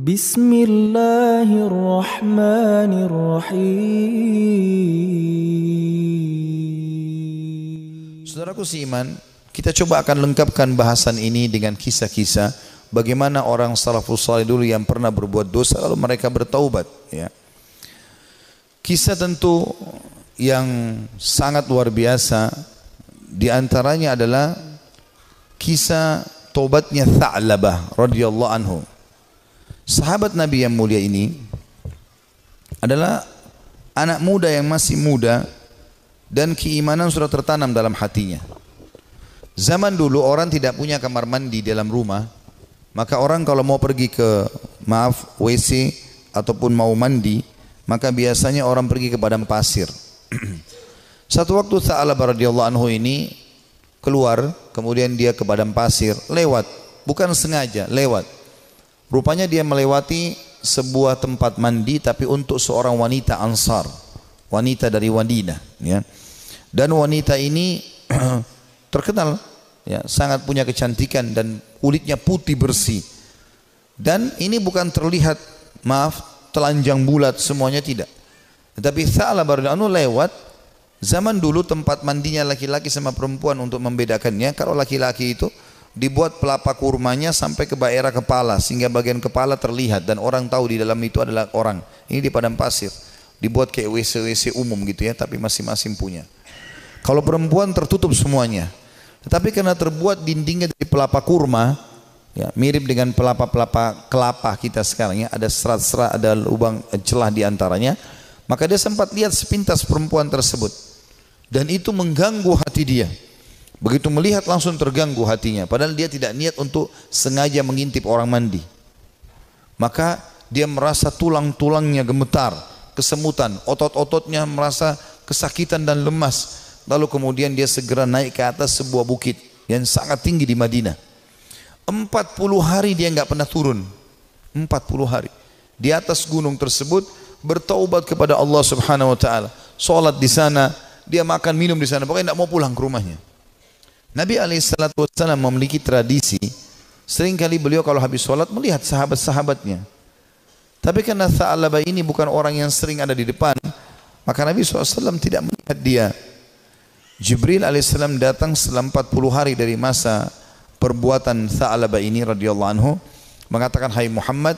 Bismillahirrahmanirrahim. Saudaraku seiman, kita coba akan lengkapkan bahasan ini dengan kisah-kisah bagaimana orang salafus saleh dulu yang pernah berbuat dosa lalu mereka bertaubat, ya. Kisah tentu yang sangat luar biasa di antaranya adalah kisah taubatnya Tha'labah radhiyallahu anhu. Sahabat Nabi yang mulia ini adalah anak muda yang masih muda dan keimanan sudah tertanam dalam hatinya. Zaman dulu orang tidak punya kamar mandi dalam rumah, maka orang kalau mau pergi ke maaf WC ataupun mau mandi, maka biasanya orang pergi ke padang pasir. Satu waktu Tha'labah radhiyallahu anhu ini keluar, kemudian dia ke padang pasir, lewat, bukan sengaja, lewat. Rupanya dia melewati sebuah tempat mandi tapi untuk seorang wanita Ansar, wanita dari Madinah, ya. Dan wanita ini terkenal ya, sangat punya kecantikan dan kulitnya putih bersih. Dan ini bukan terlihat maaf telanjang bulat semuanya tidak. Tetapi Tha'labah radhiyallahu lewat zaman dulu tempat mandinya laki-laki sama perempuan untuk membedakannya kalau laki-laki itu dibuat pelapa kurmanya sampai ke daerah kepala sehingga bagian kepala terlihat dan orang tahu di dalam itu adalah orang. Ini di padang pasir. Dibuat kayak WC-WC umum gitu ya, tapi masing-masing punya. Kalau perempuan tertutup semuanya. Tetapi karena terbuat dindingnya dari pelapa kurma, ya, mirip dengan pelapa-pelapa kelapa kita sekarang ya, ada serat-serat, ada lubang celah di antaranya, maka dia sempat lihat sepintas perempuan tersebut. Dan itu mengganggu hati dia. Begitu melihat langsung terganggu hatinya. Padahal dia tidak niat untuk sengaja mengintip orang mandi. Maka dia merasa tulang-tulangnya gemetar, kesemutan, otot-ototnya merasa kesakitan dan lemas. Lalu kemudian dia segera naik ke atas sebuah bukit yang sangat tinggi di Madinah. 40 hari dia nggak pernah turun. 40 hari. Di atas gunung tersebut bertaubat kepada Allah Subhanahu wa taala. Salat di sana, dia makan minum di sana, pokoknya tidak mau pulang ke rumahnya. Nabi SAW memiliki tradisi Seringkali beliau kalau habis sholat melihat sahabat-sahabatnya. Tapi karena Tha'labah ini bukan orang yang sering ada di depan Maka Nabi SAW tidak melihat dia. Jibril AS datang setelah 40 hari dari masa perbuatan Tha'labah ini radhiyallahu anhu Mengatakan Hai Muhammad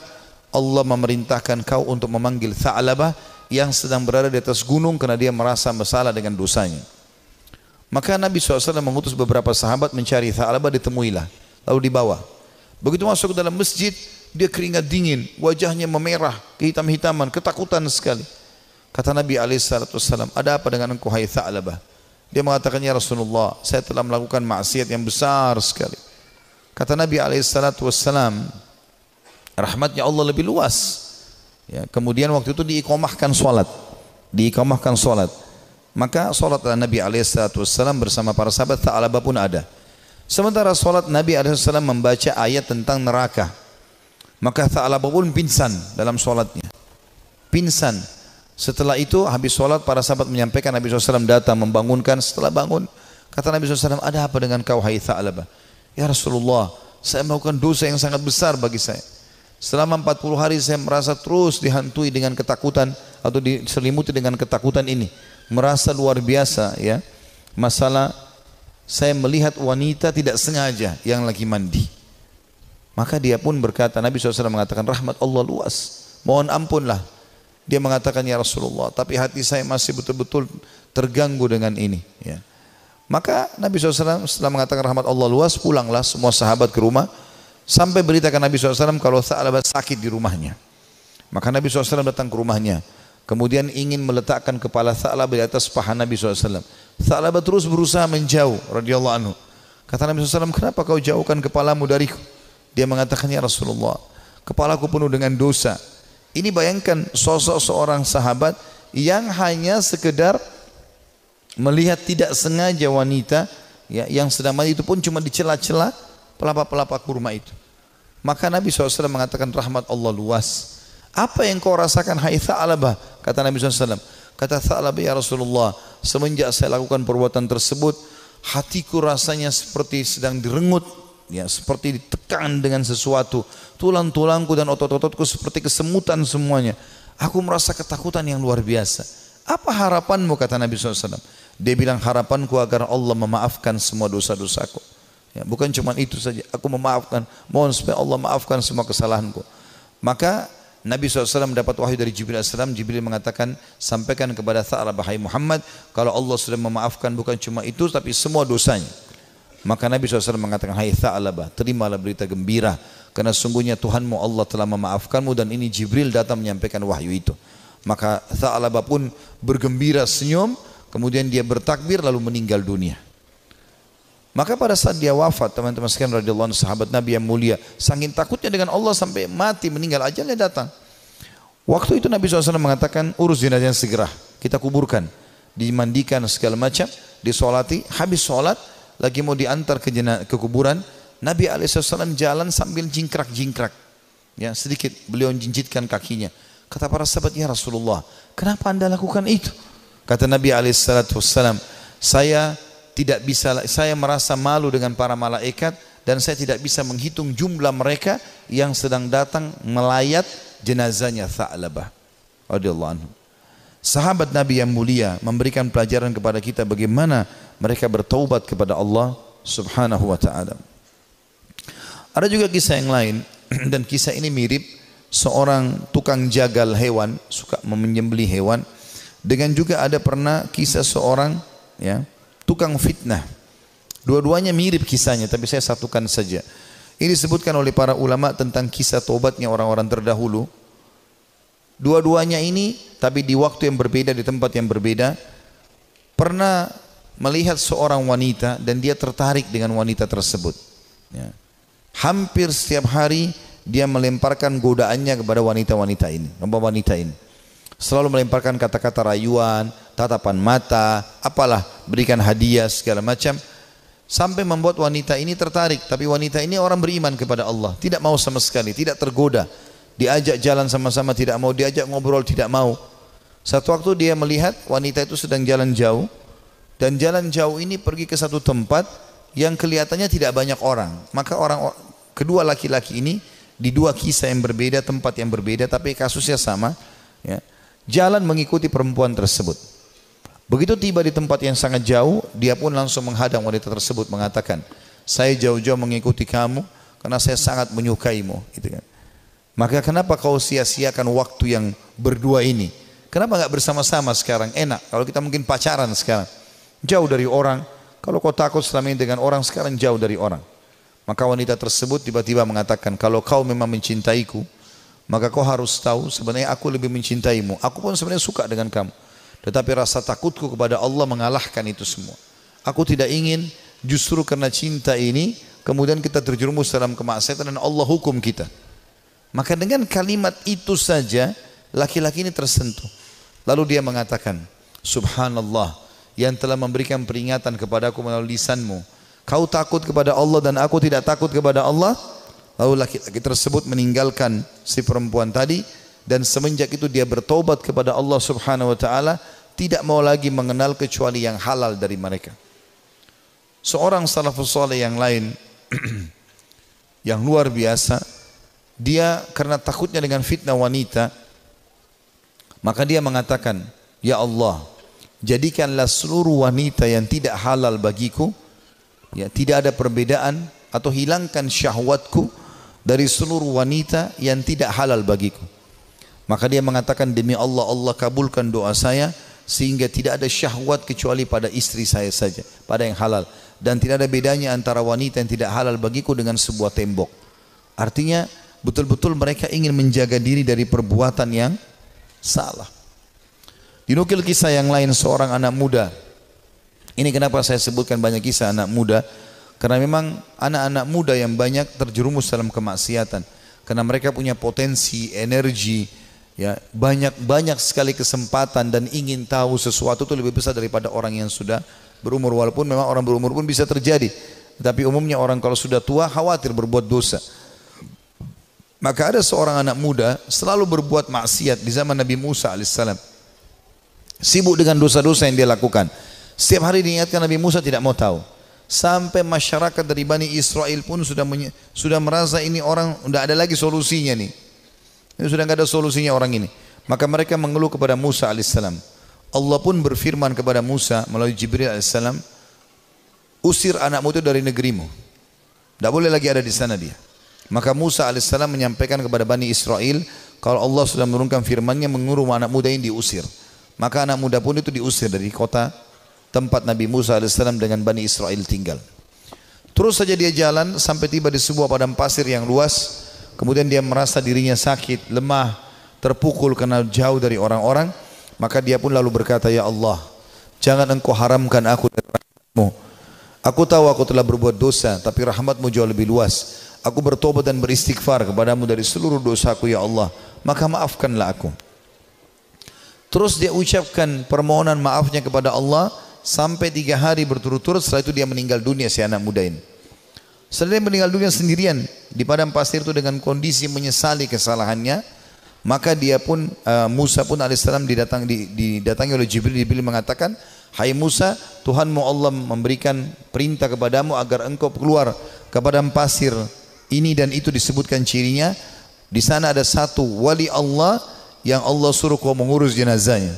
Allah memerintahkan kau untuk memanggil Tha'labah Yang sedang berada di atas gunung karena dia merasa bersalah dengan dosanya maka Nabi SAW mengutus beberapa sahabat mencari Tha'labah ditemuilah. Lalu dibawa. Begitu masuk ke dalam masjid, dia keringat dingin, wajahnya memerah, kehitam-hitaman, ketakutan sekali. Kata Nabi SAW, ada apa dengan engkau hai Tha'labah? Dia mengatakan, ya Rasulullah, saya telah melakukan maksiat yang besar sekali. Kata Nabi SAW, rahmatnya Allah lebih luas. Ya, kemudian waktu itu diikomahkan solat. Diikomahkan solat. Maka solat Nabi SAW bersama para sahabat Tha'labah pun ada. Sementara solat Nabi SAW membaca ayat tentang neraka. Maka Tha'labah pun pingsan dalam solatnya. Pingsan. Setelah itu habis solat para sahabat menyampaikan Nabi SAW datang membangunkan. Setelah bangun kata Nabi SAW ada apa dengan kau hai Tha'labah? Ya Rasulullah saya melakukan dosa yang sangat besar bagi saya. Selama 40 hari saya merasa terus dihantui dengan ketakutan atau diselimuti dengan ketakutan ini merasa luar biasa ya. Masalah saya melihat wanita tidak sengaja yang lagi mandi. Maka dia pun berkata Nabi SAW mengatakan rahmat Allah luas. Mohon ampunlah. Dia mengatakan ya Rasulullah tapi hati saya masih betul-betul terganggu dengan ini. Ya. Maka Nabi SAW setelah mengatakan rahmat Allah luas pulanglah semua sahabat ke rumah. Sampai beritakan Nabi SAW kalau Tha'labah sakit di rumahnya. Maka Nabi SAW datang ke rumahnya Kemudian ingin meletakkan kepala Tha'labah di atas paha Nabi SAW. Tha'labah terus berusaha menjauh radhiyallahu anhu. Kata Nabi SAW, kenapa kau jauhkan kepalamu dariku? Dia mengatakan, ya Rasulullah, kepalaku penuh dengan dosa. Ini bayangkan sosok seorang sahabat yang hanya sekedar melihat tidak sengaja wanita ya, yang sedang mandi itu pun cuma dicela-cela pelapa-pelapa kurma itu. Maka Nabi SAW mengatakan rahmat Allah luas. Apa yang kau rasakan hai Tha'labah? Kata Nabi SAW. Kata Tha'labah ya Rasulullah. Semenjak saya lakukan perbuatan tersebut. Hatiku rasanya seperti sedang direngut ya seperti ditekan dengan sesuatu tulang-tulangku dan otot-ototku seperti kesemutan semuanya aku merasa ketakutan yang luar biasa apa harapanmu kata Nabi SAW dia bilang harapanku agar Allah memaafkan semua dosa-dosaku ya, bukan cuma itu saja aku memaafkan mohon supaya Allah maafkan semua kesalahanku maka Nabi SAW dapat wahyu dari Jibril AS. Jibril mengatakan, sampaikan kepada Tha'labah Muhammad, kalau Allah sudah memaafkan bukan cuma itu, tapi semua dosanya. Maka Nabi SAW mengatakan, Hai Tha'labah, terimalah berita gembira. Karena sungguhnya Tuhanmu Allah telah memaafkanmu dan ini Jibril datang menyampaikan wahyu itu. Maka Tha'labah pun bergembira senyum, kemudian dia bertakbir lalu meninggal dunia. Maka pada saat dia wafat, teman-teman sekalian radhiyallahu anhu sahabat Nabi yang mulia, saking takutnya dengan Allah sampai mati meninggal ajalnya datang. Waktu itu Nabi SAW mengatakan urus jenazah segera, kita kuburkan, dimandikan segala macam, disolati, habis sholat, lagi mau diantar ke, jenazah, ke kuburan, Nabi SAW jalan sambil jingkrak-jingkrak, ya sedikit beliau jinjitkan kakinya. Kata para sahabat ya Rasulullah, kenapa anda lakukan itu? Kata Nabi SAW, saya tidak bisa saya merasa malu dengan para malaikat dan saya tidak bisa menghitung jumlah mereka yang sedang datang melayat jenazahnya Tha'labah radhiyallahu anhu. Sahabat Nabi yang mulia memberikan pelajaran kepada kita bagaimana mereka bertaubat kepada Allah Subhanahu wa taala. Ada juga kisah yang lain dan kisah ini mirip seorang tukang jagal hewan suka menyembelih hewan dengan juga ada pernah kisah seorang ya tukang fitnah. Dua-duanya mirip kisahnya, tapi saya satukan saja. Ini disebutkan oleh para ulama tentang kisah tobatnya orang-orang terdahulu. Dua-duanya ini, tapi di waktu yang berbeda, di tempat yang berbeda, pernah melihat seorang wanita dan dia tertarik dengan wanita tersebut. Ya. Hampir setiap hari dia melemparkan godaannya kepada wanita-wanita ini, wanita ini. Selalu melemparkan kata-kata rayuan, tatapan mata, apalah, berikan hadiah segala macam. Sampai membuat wanita ini tertarik. Tapi wanita ini orang beriman kepada Allah. Tidak mau sama sekali, tidak tergoda. Diajak jalan sama-sama tidak mau, diajak ngobrol tidak mau. Satu waktu dia melihat wanita itu sedang jalan jauh. Dan jalan jauh ini pergi ke satu tempat yang kelihatannya tidak banyak orang. Maka orang kedua laki-laki ini di dua kisah yang berbeda, tempat yang berbeda, tapi kasusnya sama. Ya, jalan mengikuti perempuan tersebut. Begitu tiba di tempat yang sangat jauh, dia pun langsung menghadang wanita tersebut mengatakan, saya jauh-jauh mengikuti kamu karena saya sangat menyukaimu. Gitu kan. Maka kenapa kau sia-siakan waktu yang berdua ini? Kenapa nggak bersama-sama sekarang? Enak. Kalau kita mungkin pacaran sekarang, jauh dari orang. Kalau kau takut selama ini dengan orang, sekarang jauh dari orang. Maka wanita tersebut tiba-tiba mengatakan, kalau kau memang mencintaiku, maka kau harus tahu sebenarnya aku lebih mencintaimu. Aku pun sebenarnya suka dengan kamu. Tetapi rasa takutku kepada Allah mengalahkan itu semua. Aku tidak ingin justru karena cinta ini kemudian kita terjerumus dalam kemaksiatan dan Allah hukum kita. Maka dengan kalimat itu saja laki-laki ini tersentuh. Lalu dia mengatakan, Subhanallah yang telah memberikan peringatan kepadaku melalui lisanmu. Kau takut kepada Allah dan aku tidak takut kepada Allah? Lalu laki-laki tersebut meninggalkan si perempuan tadi dan semenjak itu dia bertobat kepada Allah Subhanahu wa taala tidak mau lagi mengenal kecuali yang halal dari mereka. Seorang salafus saleh yang lain yang luar biasa dia karena takutnya dengan fitnah wanita maka dia mengatakan ya Allah jadikanlah seluruh wanita yang tidak halal bagiku ya tidak ada perbedaan atau hilangkan syahwatku dari seluruh wanita yang tidak halal bagiku maka dia mengatakan demi Allah Allah kabulkan doa saya sehingga tidak ada syahwat kecuali pada istri saya saja, pada yang halal dan tidak ada bedanya antara wanita yang tidak halal bagiku dengan sebuah tembok. Artinya betul-betul mereka ingin menjaga diri dari perbuatan yang salah. Dinukil kisah yang lain seorang anak muda. Ini kenapa saya sebutkan banyak kisah anak muda karena memang anak-anak muda yang banyak terjerumus dalam kemaksiatan karena mereka punya potensi, energi, ya banyak banyak sekali kesempatan dan ingin tahu sesuatu itu lebih besar daripada orang yang sudah berumur. Walaupun memang orang berumur pun bisa terjadi. Tapi umumnya orang kalau sudah tua khawatir berbuat dosa. Maka ada seorang anak muda selalu berbuat maksiat di zaman Nabi Musa alaihissalam. Sibuk dengan dosa-dosa yang dia lakukan. Setiap hari diingatkan Nabi Musa tidak mau tahu. Sampai masyarakat dari Bani Israel pun sudah sudah merasa ini orang tidak ada lagi solusinya nih. Ini sudah nggak ada solusinya orang ini. Maka mereka mengeluh kepada Musa alaihissalam. Allah pun berfirman kepada Musa melalui Jibril alaihissalam, usir anakmu itu dari negerimu. Tidak boleh lagi ada di sana dia. Maka Musa alaihissalam menyampaikan kepada Bani Israel, kalau Allah sudah menurunkan firmannya menguruh anak muda ini diusir. Maka anak muda pun itu diusir dari kota tempat Nabi Musa AS dengan Bani Israel tinggal. Terus saja dia jalan sampai tiba di sebuah padang pasir yang luas. Kemudian dia merasa dirinya sakit, lemah, terpukul karena jauh dari orang-orang. Maka dia pun lalu berkata, Ya Allah, jangan engkau haramkan aku dari rahmatmu. Aku tahu aku telah berbuat dosa, tapi rahmatmu jauh lebih luas. Aku bertobat dan beristighfar kepadamu dari seluruh dosaku, Ya Allah. Maka maafkanlah aku. Terus dia ucapkan permohonan maafnya kepada Allah sampai tiga hari berturut-turut setelah itu dia meninggal dunia si anak muda ini. Setelah dia meninggal dunia sendirian di padang pasir itu dengan kondisi menyesali kesalahannya, maka dia pun uh, Musa pun alaihissalam didatang, didatangi oleh Jibril. Jibril mengatakan, Hai Musa, Tuhanmu Allah memberikan perintah kepadamu agar engkau keluar ke padang pasir ini dan itu disebutkan cirinya. Di sana ada satu wali Allah yang Allah suruh kau mengurus jenazahnya.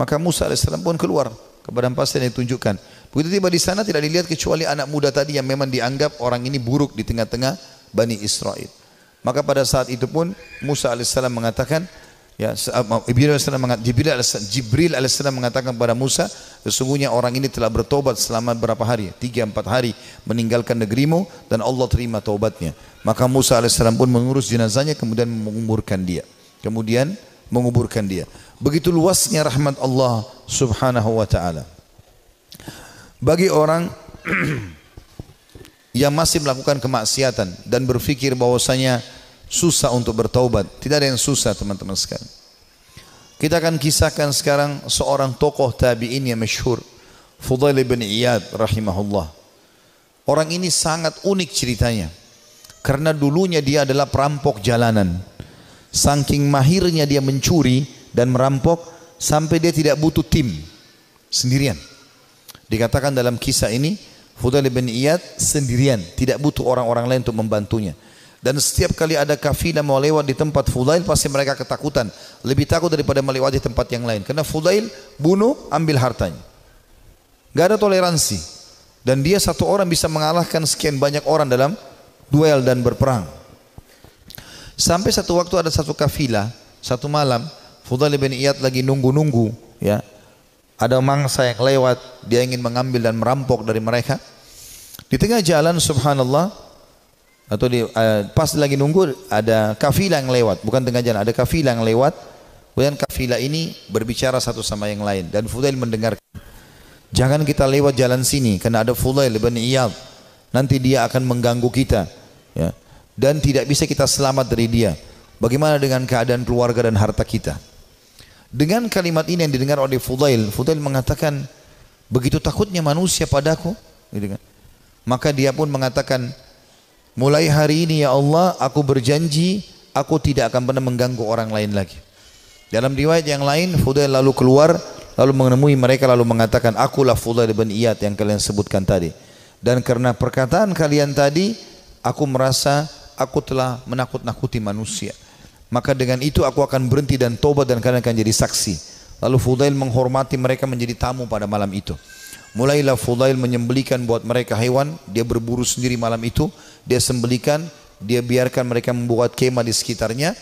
Maka Musa alaihissalam pun keluar kepada pasien yang ditunjukkan. Begitu tiba di sana tidak dilihat kecuali anak muda tadi yang memang dianggap orang ini buruk di tengah-tengah Bani Israel. Maka pada saat itu pun Musa alaihissalam mengatakan, ya Jibril alaihissalam mengatakan, Jibril Jibril alaihissalam mengatakan kepada Musa, sesungguhnya orang ini telah bertobat selama berapa hari? Tiga empat hari meninggalkan negerimu dan Allah terima taubatnya. Maka Musa alaihissalam pun mengurus jenazahnya kemudian menguburkan dia. Kemudian menguburkan dia. Begitu luasnya rahmat Allah subhanahu wa ta'ala. Bagi orang yang masih melakukan kemaksiatan dan berfikir bahwasanya susah untuk bertaubat. Tidak ada yang susah teman-teman sekalian. Kita akan kisahkan sekarang seorang tokoh tabi'in yang masyhur. Fudail bin Iyad rahimahullah. Orang ini sangat unik ceritanya. Karena dulunya dia adalah perampok jalanan. Saking mahirnya dia mencuri, dan merampok sampai dia tidak butuh tim sendirian. Dikatakan dalam kisah ini Fudail bin Iyad sendirian, tidak butuh orang-orang lain untuk membantunya. Dan setiap kali ada kafilah mau lewat di tempat Fudail pasti mereka ketakutan. Lebih takut daripada melewati tempat yang lain. Karena Fudail bunuh, ambil hartanya. Gak ada toleransi. Dan dia satu orang bisa mengalahkan sekian banyak orang dalam duel dan berperang. Sampai satu waktu ada satu kafilah, satu malam, Fudail bin Iyad lagi nunggu-nunggu ya. Ada mangsa yang lewat, dia ingin mengambil dan merampok dari mereka. Di tengah jalan subhanallah atau di uh, pas lagi nunggu ada kafilah yang lewat, bukan tengah jalan, ada kafilah yang lewat. Kemudian kafilah ini berbicara satu sama yang lain dan Fudail mendengar Jangan kita lewat jalan sini karena ada Fudail bin Iyad. Nanti dia akan mengganggu kita ya. Dan tidak bisa kita selamat dari dia. Bagaimana dengan keadaan keluarga dan harta kita? Dengan kalimat ini yang didengar oleh Fudail, Fudail mengatakan, begitu takutnya manusia padaku, gitu kan. Maka dia pun mengatakan, mulai hari ini ya Allah, aku berjanji, aku tidak akan pernah mengganggu orang lain lagi. Dalam riwayat yang lain, Fudail lalu keluar, lalu menemui mereka, lalu mengatakan, akulah Fudail bin Iyad yang kalian sebutkan tadi. Dan karena perkataan kalian tadi, aku merasa aku telah menakut-nakuti manusia. Maka dengan itu aku akan berhenti dan tobat dan kalian akan jadi saksi. Lalu Fudail menghormati mereka menjadi tamu pada malam itu. Mulailah Fudail menyembelikan buat mereka hewan, dia berburu sendiri malam itu, dia sembelikan, dia biarkan mereka membuat kemah di sekitarnya.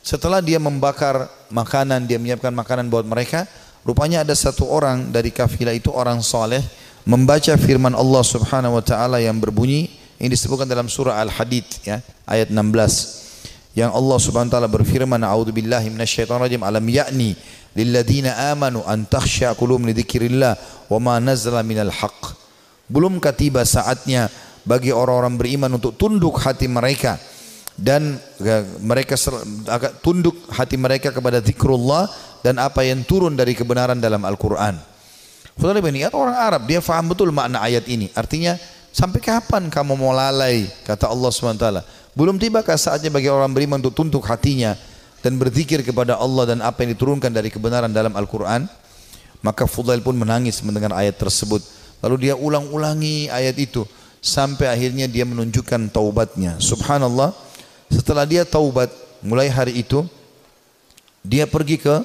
Setelah dia membakar makanan, dia menyiapkan makanan buat mereka, rupanya ada satu orang dari kafilah itu orang soleh membaca firman Allah Subhanahu wa taala yang berbunyi ini disebutkan dalam surah Al-Hadid ya, ayat 16 yang Allah Subhanahu wa taala berfirman a'udzubillahi minasyaitonir rajim alam ya'ni lilladzina amanu an takhsha qulubum li wa ma nazala minal haqq belumkah tiba saatnya bagi orang-orang beriman untuk tunduk hati mereka dan mereka agak tunduk hati mereka kepada zikrullah dan apa yang turun dari kebenaran dalam Al-Quran. Saudara orang Arab, dia faham betul makna ayat ini. Artinya, sampai kapan kamu mau lalai? Kata Allah SWT. Belum tibakah saatnya bagi orang beriman untuk tunduk hatinya dan berzikir kepada Allah dan apa yang diturunkan dari kebenaran dalam Al-Quran? Maka Fudail pun menangis mendengar ayat tersebut. Lalu dia ulang-ulangi ayat itu sampai akhirnya dia menunjukkan taubatnya. Subhanallah, setelah dia taubat mulai hari itu dia pergi ke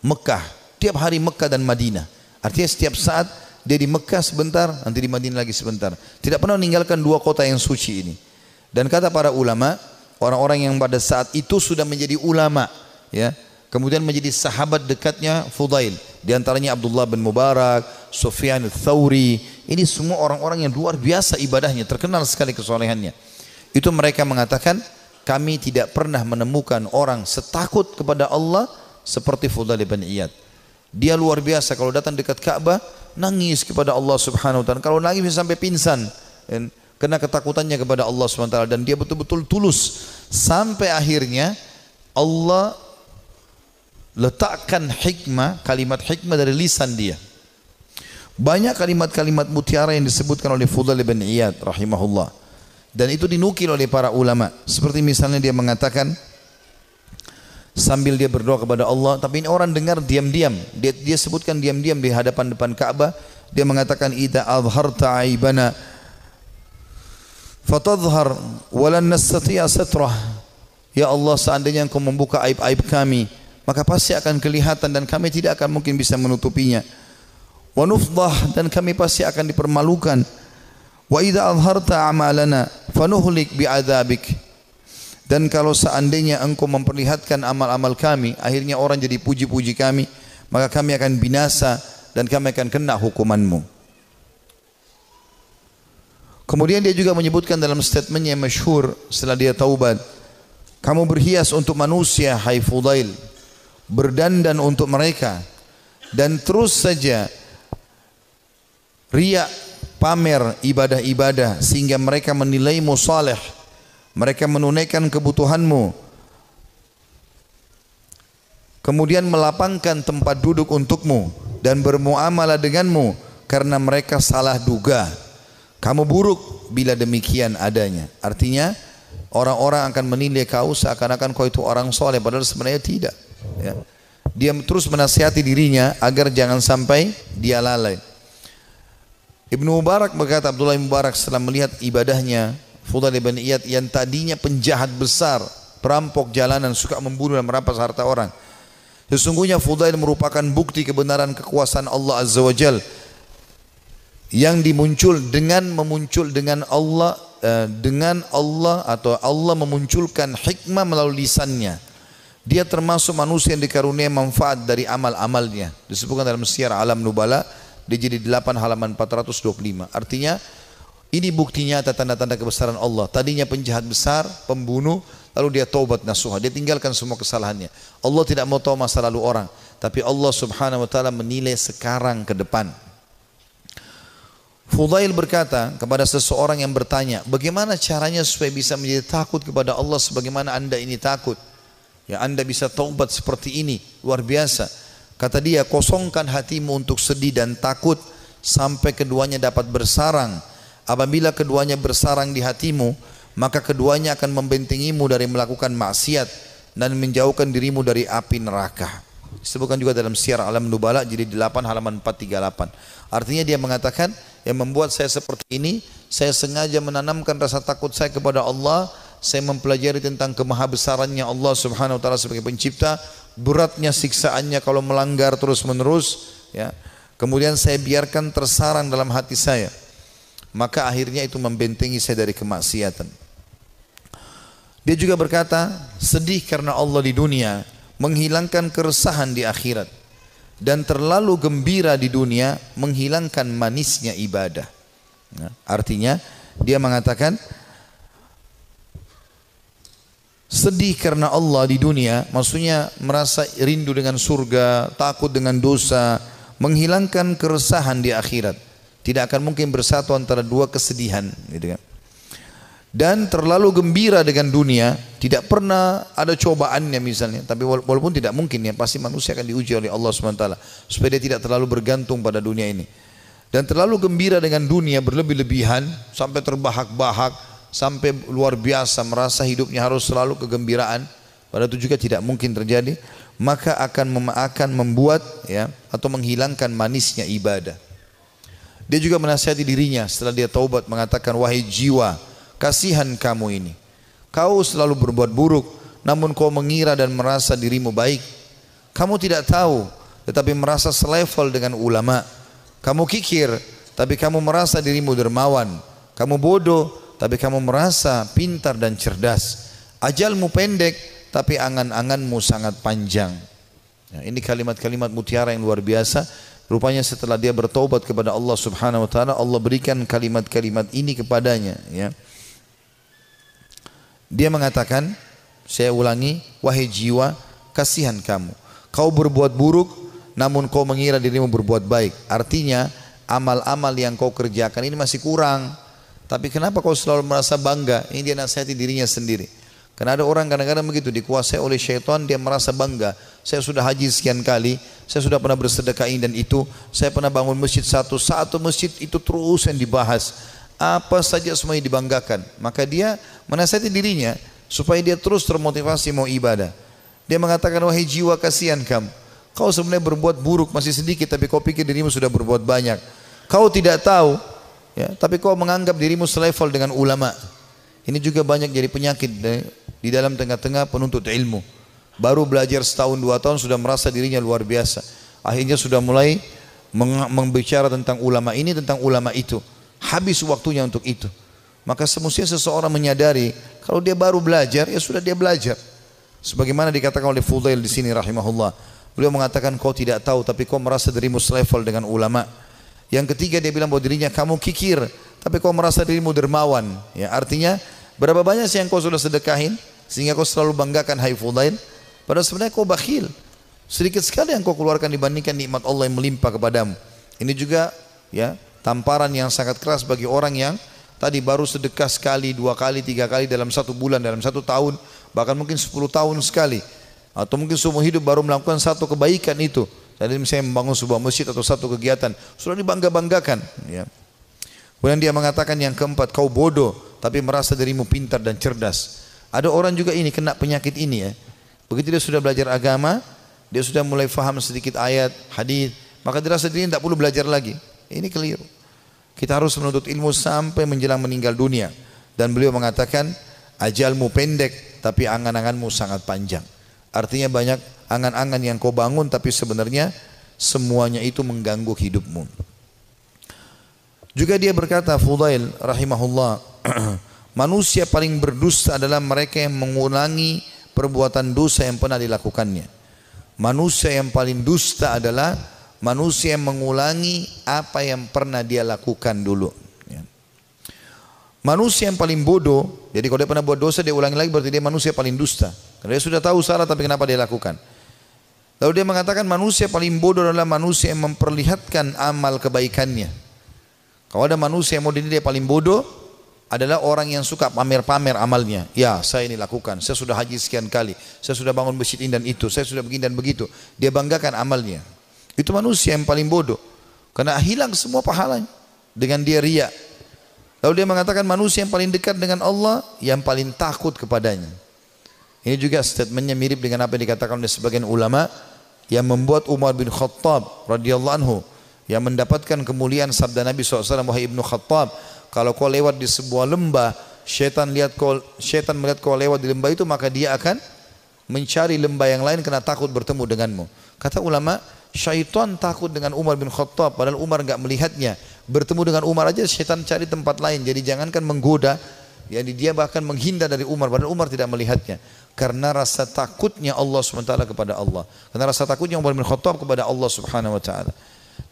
Mekah. Tiap hari Mekah dan Madinah. Artinya setiap saat dia di Mekah sebentar, nanti di Madinah lagi sebentar. Tidak pernah meninggalkan dua kota yang suci ini. Dan kata para ulama, orang-orang yang pada saat itu sudah menjadi ulama, ya, kemudian menjadi sahabat dekatnya Fudail. Di antaranya Abdullah bin Mubarak, Sufyan Thawri. Ini semua orang-orang yang luar biasa ibadahnya, terkenal sekali kesolehannya. Itu mereka mengatakan, kami tidak pernah menemukan orang setakut kepada Allah seperti Fudail bin Iyad. Dia luar biasa kalau datang dekat Ka'bah nangis kepada Allah Subhanahu wa taala. Kalau nangis sampai pingsan dan karena ketakutannya kepada Allah taala dan dia betul-betul tulus sampai akhirnya Allah letakkan hikmah, kalimat hikmah dari lisan dia. Banyak kalimat-kalimat mutiara yang disebutkan oleh Fudail bin Iyad rahimahullah. Dan itu dinukil oleh para ulama. Seperti misalnya dia mengatakan, sambil dia berdoa kepada Allah tapi ini orang dengar diam-diam dia, dia sebutkan diam-diam di hadapan depan Ka'bah dia mengatakan idza azharta aibana fatadhhar walan nastati'a satrah. Ya Allah seandainya engkau membuka aib-aib kami maka pasti akan kelihatan dan kami tidak akan mungkin bisa menutupinya. Wa nufdah dan kami pasti akan dipermalukan. Wa idza azharta amalana fanuhlik bi'adzabik. Dan kalau seandainya engkau memperlihatkan amal-amal kami, akhirnya orang jadi puji-puji kami, maka kami akan binasa dan kami akan kena hukumanmu. Kemudian dia juga menyebutkan dalam statementnya yang masyhur setelah dia taubat, kamu berhias untuk manusia, hai Fudail, berdandan untuk mereka, dan terus saja riak pamer ibadah-ibadah sehingga mereka menilaimu saleh mereka menunaikan kebutuhanmu kemudian melapangkan tempat duduk untukmu dan bermuamalah denganmu karena mereka salah duga kamu buruk bila demikian adanya artinya orang-orang akan menilai kau seakan-akan kau itu orang soleh padahal sebenarnya tidak ya. dia terus menasihati dirinya agar jangan sampai dia lalai Ibnu Mubarak berkata Abdullah Mubarak setelah melihat ibadahnya Fudail bin Iyad yang tadinya penjahat besar, perampok jalanan, suka membunuh dan merampas harta orang. Sesungguhnya Fudail merupakan bukti kebenaran kekuasaan Allah Azza wa Jal yang dimuncul dengan memuncul dengan Allah eh, dengan Allah atau Allah memunculkan hikmah melalui lisannya. Dia termasuk manusia yang dikaruniai manfaat dari amal-amalnya. Disebutkan dalam Syiar Alam Nubala di jadi 8 halaman 425. Artinya ini bukti nyata tanda-tanda kebesaran Allah. Tadinya penjahat besar, pembunuh, lalu dia taubat nasuha. Dia tinggalkan semua kesalahannya. Allah tidak mau tahu masa lalu orang. Tapi Allah subhanahu wa ta'ala menilai sekarang ke depan. Fudail berkata kepada seseorang yang bertanya, bagaimana caranya supaya bisa menjadi takut kepada Allah sebagaimana anda ini takut? Ya anda bisa taubat seperti ini, luar biasa. Kata dia, kosongkan hatimu untuk sedih dan takut sampai keduanya dapat bersarang Apabila keduanya bersarang di hatimu, maka keduanya akan membentengimu dari melakukan maksiat dan menjauhkan dirimu dari api neraka. Disebutkan juga dalam Syiar Alam Nubala jadi 8 halaman 438. Artinya dia mengatakan yang membuat saya seperti ini, saya sengaja menanamkan rasa takut saya kepada Allah, saya mempelajari tentang kemahabesarannya Allah Subhanahu wa taala sebagai pencipta, beratnya siksaannya kalau melanggar terus-menerus, ya. Kemudian saya biarkan tersarang dalam hati saya maka akhirnya itu membentengi saya dari kemaksiatan. Dia juga berkata, sedih karena Allah di dunia menghilangkan keresahan di akhirat dan terlalu gembira di dunia menghilangkan manisnya ibadah. Nah, artinya dia mengatakan sedih karena Allah di dunia maksudnya merasa rindu dengan surga, takut dengan dosa, menghilangkan keresahan di akhirat. Tidak akan mungkin bersatu antara dua kesedihan, gitu kan. Dan terlalu gembira dengan dunia, tidak pernah ada cobaannya misalnya. Tapi walaupun tidak mungkin ya, pasti manusia akan diuji oleh Allah SWT. Supaya dia tidak terlalu bergantung pada dunia ini. Dan terlalu gembira dengan dunia berlebih-lebihan, sampai terbahak-bahak, sampai luar biasa merasa hidupnya harus selalu kegembiraan. Padahal itu juga tidak mungkin terjadi. Maka akan akan membuat ya atau menghilangkan manisnya ibadah. Dia juga menasihati dirinya setelah dia taubat mengatakan wahai jiwa, kasihan kamu ini. Kau selalu berbuat buruk, namun kau mengira dan merasa dirimu baik. Kamu tidak tahu, tetapi merasa selevel dengan ulama. Kamu kikir, tapi kamu merasa dirimu dermawan. Kamu bodoh, tapi kamu merasa pintar dan cerdas. Ajalmu pendek, tapi angan-anganmu sangat panjang. Ya, ini kalimat-kalimat mutiara yang luar biasa. Rupanya setelah dia bertobat kepada Allah Subhanahu wa taala, Allah berikan kalimat-kalimat ini kepadanya, ya. Dia mengatakan, saya ulangi, wahai jiwa, kasihan kamu. Kau berbuat buruk, namun kau mengira dirimu berbuat baik. Artinya, amal-amal yang kau kerjakan ini masih kurang. Tapi kenapa kau selalu merasa bangga? Ini dia nasihati dirinya sendiri. Karena ada orang kadang-kadang begitu dikuasai oleh syaitan dia merasa bangga. Saya sudah haji sekian kali, saya sudah pernah bersedekah ini dan itu, saya pernah bangun masjid satu, satu masjid itu terus yang dibahas. Apa saja semuanya dibanggakan. Maka dia menasihati dirinya supaya dia terus termotivasi mau ibadah. Dia mengatakan wahai jiwa kasihan kamu. Kau sebenarnya berbuat buruk masih sedikit tapi kau pikir dirimu sudah berbuat banyak. Kau tidak tahu ya, tapi kau menganggap dirimu selevel dengan ulama. Ini juga banyak jadi penyakit di dalam tengah-tengah penuntut ilmu. Baru belajar setahun dua tahun sudah merasa dirinya luar biasa. Akhirnya sudah mulai membicara tentang ulama ini tentang ulama itu. Habis waktunya untuk itu. Maka semestinya seseorang menyadari kalau dia baru belajar ya sudah dia belajar. Sebagaimana dikatakan oleh Fudail di sini rahimahullah. Beliau mengatakan kau tidak tahu tapi kau merasa dirimu selevel dengan ulama. Yang ketiga dia bilang bahwa dirinya kamu kikir tapi kau merasa dirimu dermawan. Ya, artinya berapa banyak sih yang kau sudah sedekahin sehingga kau selalu banggakan hai Fudail. Padahal sebenarnya kau bakhil. Sedikit sekali yang kau keluarkan dibandingkan nikmat Allah yang melimpah kepadamu. Ini juga ya tamparan yang sangat keras bagi orang yang tadi baru sedekah sekali, dua kali, tiga kali dalam satu bulan, dalam satu tahun, bahkan mungkin sepuluh tahun sekali. Atau mungkin seumur hidup baru melakukan satu kebaikan itu. Jadi misalnya membangun sebuah masjid atau satu kegiatan sudah dibangga-banggakan ya. kemudian dia mengatakan yang keempat kau bodoh tapi merasa dirimu pintar dan cerdas. Ada orang juga ini kena penyakit ini ya. Begitu dia sudah belajar agama dia sudah mulai faham sedikit ayat hadis maka dia rasa dirinya tidak perlu belajar lagi ini keliru kita harus menuntut ilmu sampai menjelang meninggal dunia dan beliau mengatakan ajalmu pendek tapi angan-anganmu sangat panjang Artinya banyak angan-angan yang kau bangun tapi sebenarnya semuanya itu mengganggu hidupmu. Juga dia berkata Fudail rahimahullah manusia paling berdusta adalah mereka yang mengulangi perbuatan dosa yang pernah dilakukannya. Manusia yang paling dusta adalah manusia yang mengulangi apa yang pernah dia lakukan dulu. Ya. Manusia yang paling bodoh, jadi kalau dia pernah buat dosa dia ulangi lagi berarti dia manusia paling dusta. Karena dia sudah tahu salah tapi kenapa dia lakukan? Lalu dia mengatakan manusia paling bodoh adalah manusia yang memperlihatkan amal kebaikannya. Kalau ada manusia yang mau dinilai paling bodoh adalah orang yang suka pamer-pamer amalnya. Ya, saya ini lakukan. Saya sudah haji sekian kali. Saya sudah bangun masjid ini dan itu. Saya sudah begini dan begitu. Dia banggakan amalnya. Itu manusia yang paling bodoh. Karena hilang semua pahalanya dengan dia ria. Lalu dia mengatakan manusia yang paling dekat dengan Allah yang paling takut kepadanya. Ini juga statementnya mirip dengan apa yang dikatakan oleh sebagian ulama yang membuat Umar bin Khattab radhiyallahu anhu yang mendapatkan kemuliaan sabda Nabi SAW wahai ibnu Khattab kalau kau lewat di sebuah lembah syaitan lihat kau melihat kau lewat di lembah itu maka dia akan mencari lembah yang lain karena takut bertemu denganmu kata ulama syaitan takut dengan Umar bin Khattab padahal Umar enggak melihatnya bertemu dengan Umar aja syaitan cari tempat lain jadi jangankan menggoda jadi dia bahkan menghindar dari Umar padahal Umar tidak melihatnya karena rasa takutnya Allah SWT kepada Allah. Karena rasa takutnya Umar bin Khattab kepada Allah Subhanahu wa taala.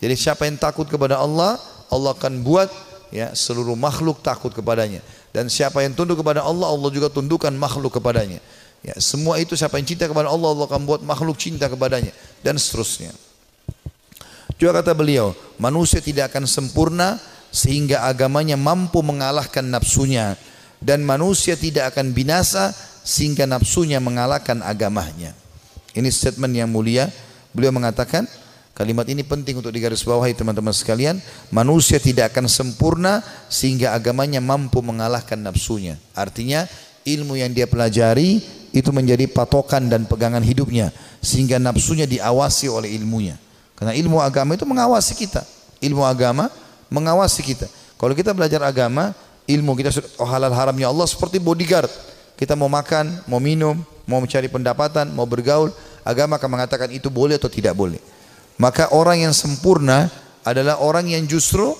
Jadi siapa yang takut kepada Allah, Allah akan buat ya seluruh makhluk takut kepadanya. Dan siapa yang tunduk kepada Allah, Allah juga tundukkan makhluk kepadanya. Ya, semua itu siapa yang cinta kepada Allah, Allah akan buat makhluk cinta kepadanya dan seterusnya. Juga kata beliau, manusia tidak akan sempurna sehingga agamanya mampu mengalahkan nafsunya dan manusia tidak akan binasa sehingga nafsunya mengalahkan agamanya. Ini statement yang mulia. Beliau mengatakan kalimat ini penting untuk digarisbawahi teman-teman sekalian. Manusia tidak akan sempurna sehingga agamanya mampu mengalahkan nafsunya. Artinya ilmu yang dia pelajari itu menjadi patokan dan pegangan hidupnya sehingga nafsunya diawasi oleh ilmunya. Karena ilmu agama itu mengawasi kita. Ilmu agama mengawasi kita. Kalau kita belajar agama, ilmu kita sudah oh halal haramnya Allah seperti bodyguard. Kita mau makan, mau minum, mau mencari pendapatan, mau bergaul, agama akan mengatakan itu boleh atau tidak boleh. Maka orang yang sempurna adalah orang yang justru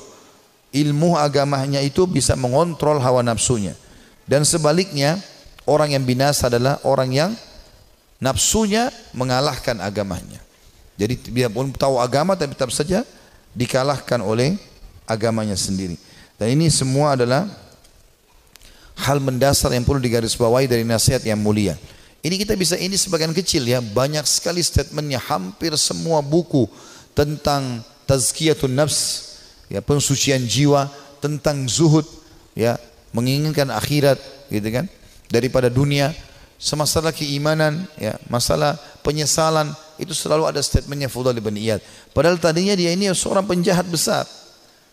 ilmu agamanya itu bisa mengontrol hawa nafsunya. Dan sebaliknya, orang yang binasa adalah orang yang nafsunya mengalahkan agamanya. Jadi dia pun tahu agama tapi tetap saja dikalahkan oleh agamanya sendiri. Dan ini semua adalah hal mendasar yang perlu digarisbawahi dari nasihat yang mulia. Ini kita bisa ini sebagian kecil ya, banyak sekali statementnya, hampir semua buku tentang tazkiyatun nafs, ya pensucian jiwa, tentang zuhud, ya menginginkan akhirat, gitu kan, daripada dunia, semasalah keimanan, ya masalah penyesalan, itu selalu ada statementnya Fudal bin Iyad. Padahal tadinya dia ini seorang penjahat besar.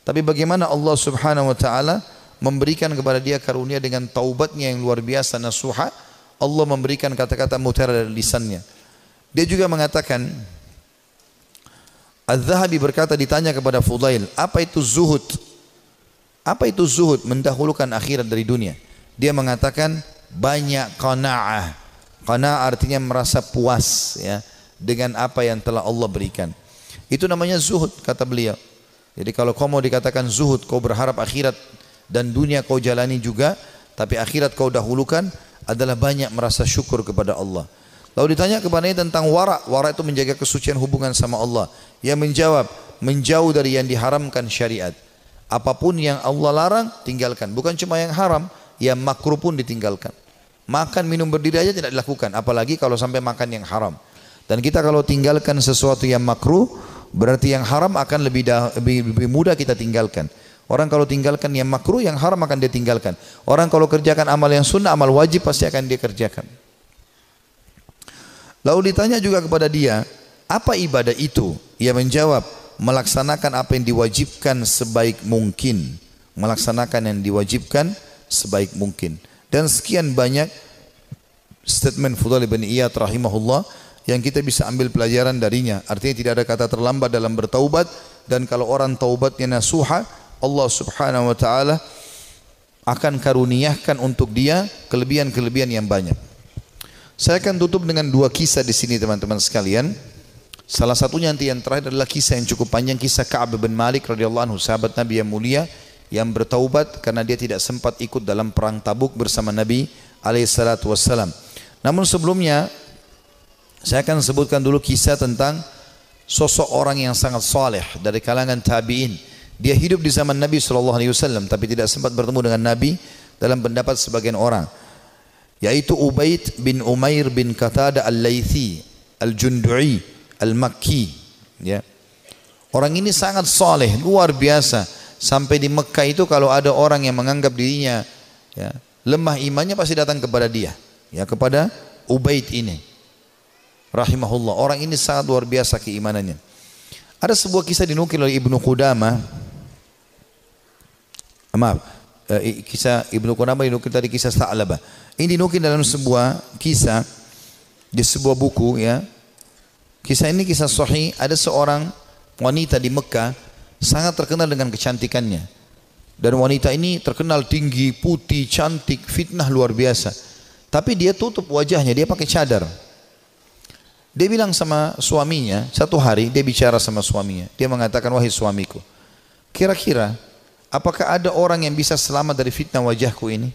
Tapi bagaimana Allah subhanahu wa ta'ala memberikan kepada dia karunia dengan taubatnya yang luar biasa nasuha Allah memberikan kata-kata mutiara dari lisannya. Dia juga mengatakan Az-Zahabi berkata ditanya kepada Fudail apa itu zuhud? Apa itu zuhud mendahulukan akhirat dari dunia? Dia mengatakan banyak qanaah. Qanaah artinya merasa puas ya dengan apa yang telah Allah berikan itu namanya zuhud kata beliau jadi kalau kau mau dikatakan zuhud kau berharap akhirat dan dunia kau jalani juga tapi akhirat kau dahulukan adalah banyak merasa syukur kepada Allah. Lalu ditanya kepadanya tentang wara, wara itu menjaga kesucian hubungan sama Allah. Ia menjawab, menjauh dari yang diharamkan syariat. Apa pun yang Allah larang, tinggalkan. Bukan cuma yang haram, yang makruh pun ditinggalkan. Makan, minum, berdiri aja tidak dilakukan. Apalagi kalau sampai makan yang haram. Dan kita kalau tinggalkan sesuatu yang makruh, berarti yang haram akan lebih, lebih, lebih mudah kita tinggalkan. Orang kalau tinggalkan yang makruh, yang haram akan dia tinggalkan. Orang kalau kerjakan amal yang sunnah, amal wajib pasti akan dia kerjakan. Lalu ditanya juga kepada dia, apa ibadah itu? Ia menjawab, melaksanakan apa yang diwajibkan sebaik mungkin. Melaksanakan yang diwajibkan sebaik mungkin. Dan sekian banyak statement Fudhal bin Iyad rahimahullah yang kita bisa ambil pelajaran darinya. Artinya tidak ada kata terlambat dalam bertaubat dan kalau orang taubatnya nasuha Allah Subhanahu wa taala akan karuniakan untuk dia kelebihan-kelebihan yang banyak. Saya akan tutup dengan dua kisah di sini teman-teman sekalian. Salah satunya nanti yang terakhir adalah kisah yang cukup panjang kisah Ka'ab bin Malik radhiyallahu anhu sahabat Nabi yang mulia yang bertaubat karena dia tidak sempat ikut dalam perang Tabuk bersama Nabi alaihi salatu wassalam. Namun sebelumnya saya akan sebutkan dulu kisah tentang sosok orang yang sangat saleh dari kalangan tabi'in dia hidup di zaman Nabi SAW tapi tidak sempat bertemu dengan Nabi dalam pendapat sebagian orang. Yaitu Ubaid bin Umair bin Qatada al-Laythi al-Jundu'i al-Makki. Ya. Orang ini sangat saleh, luar biasa. Sampai di Mekah itu kalau ada orang yang menganggap dirinya ya, lemah imannya pasti datang kepada dia. Ya, kepada Ubaid ini. Rahimahullah. Orang ini sangat luar biasa keimanannya. Ada sebuah kisah dinukil oleh Ibnu Qudamah maaf uh, kisah Ibnu Qudamah dinukil tadi kisah Sa'labah ini dinukil dalam sebuah kisah di sebuah buku ya kisah ini kisah sahih ada seorang wanita di Mekah sangat terkenal dengan kecantikannya dan wanita ini terkenal tinggi, putih, cantik, fitnah luar biasa. Tapi dia tutup wajahnya, dia pakai cadar. Dia bilang sama suaminya, satu hari dia bicara sama suaminya. Dia mengatakan, wahai suamiku, kira-kira apakah ada orang yang bisa selamat dari fitnah wajahku ini?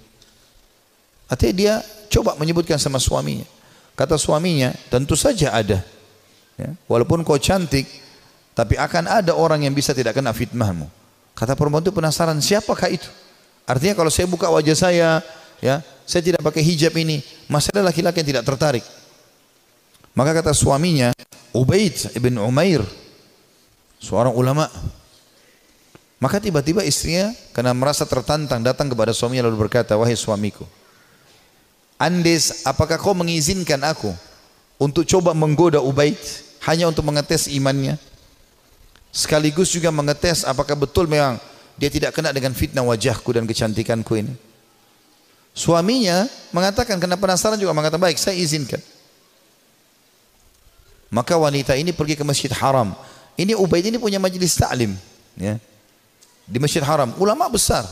Artinya dia coba menyebutkan sama suaminya. Kata suaminya, tentu saja ada. Ya, walaupun kau cantik, tapi akan ada orang yang bisa tidak kena fitnahmu. Kata perempuan itu penasaran, siapakah itu? Artinya kalau saya buka wajah saya, ya, saya tidak pakai hijab ini, masih ada laki-laki yang tidak tertarik. Maka kata suaminya, Ubaid ibn Umair, seorang ulama, maka tiba-tiba istrinya karena merasa tertantang datang kepada suaminya lalu berkata, "Wahai suamiku, Andes, apakah kau mengizinkan aku untuk coba menggoda Ubaid hanya untuk mengetes imannya? Sekaligus juga mengetes apakah betul memang dia tidak kena dengan fitnah wajahku dan kecantikanku ini?" Suaminya mengatakan karena penasaran juga mengatakan, "Baik, saya izinkan." Maka wanita ini pergi ke Masjid Haram. Ini Ubaid ini punya majelis taklim, ya. di Masjid Haram, ulama besar.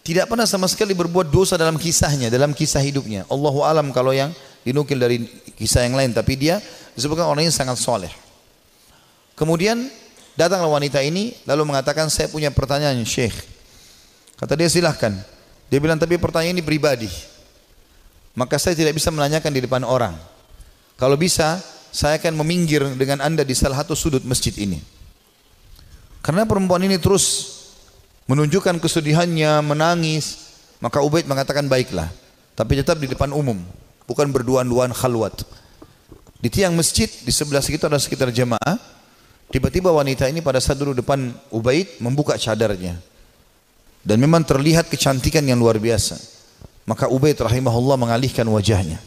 Tidak pernah sama sekali berbuat dosa dalam kisahnya, dalam kisah hidupnya. Allahu alam kalau yang dinukil dari kisah yang lain, tapi dia disebutkan orangnya sangat soleh. Kemudian datanglah wanita ini lalu mengatakan saya punya pertanyaan Syekh. Kata dia silahkan. Dia bilang tapi pertanyaan ini pribadi. Maka saya tidak bisa menanyakan di depan orang. Kalau bisa saya akan meminggir dengan anda di salah satu sudut masjid ini. Karena perempuan ini terus menunjukkan kesedihannya, menangis, maka Ubaid mengatakan baiklah, tapi tetap di depan umum, bukan berduaan-duaan khalwat. Di tiang masjid di sebelah situ ada sekitar jemaah. Tiba-tiba wanita ini pada saat duduk depan Ubaid membuka cadarnya. Dan memang terlihat kecantikan yang luar biasa. Maka Ubaid rahimahullah mengalihkan wajahnya.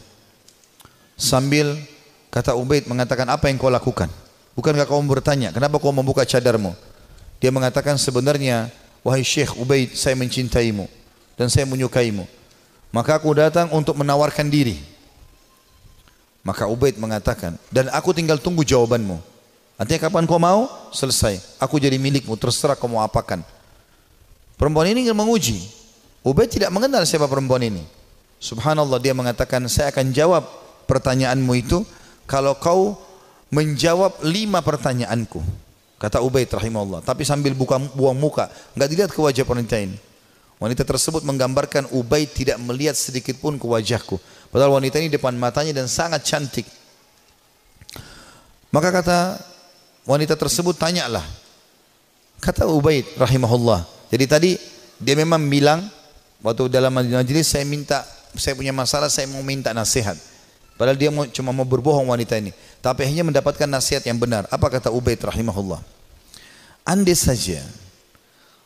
Sambil kata Ubaid mengatakan apa yang kau lakukan? Bukankah kau bertanya, kenapa kau membuka cadarmu? Dia mengatakan sebenarnya Wahai Syekh Ubaid, saya mencintaimu dan saya menyukaimu. Maka aku datang untuk menawarkan diri. Maka Ubaid mengatakan, dan aku tinggal tunggu jawabanmu. Artinya kapan kau mau? Selesai. Aku jadi milikmu, terserah kau mau apakan. Perempuan ini ingin menguji. Ubaid tidak mengenal siapa perempuan ini. Subhanallah dia mengatakan, saya akan jawab pertanyaanmu itu kalau kau menjawab lima pertanyaanku. Kata Ubaid rahimahullah. Tapi sambil buka, buang muka. Enggak dilihat ke wajah wanita ini. Wanita tersebut menggambarkan Ubaid tidak melihat sedikit pun ke wajahku. Padahal wanita ini depan matanya dan sangat cantik. Maka kata wanita tersebut tanyalah. Kata Ubaid rahimahullah. Jadi tadi dia memang bilang waktu dalam majelis saya minta saya punya masalah saya mau minta nasihat. Padahal dia cuma mau berbohong wanita ini. Tapi akhirnya mendapatkan nasihat yang benar. Apa kata Ubaid rahimahullah? Andai saja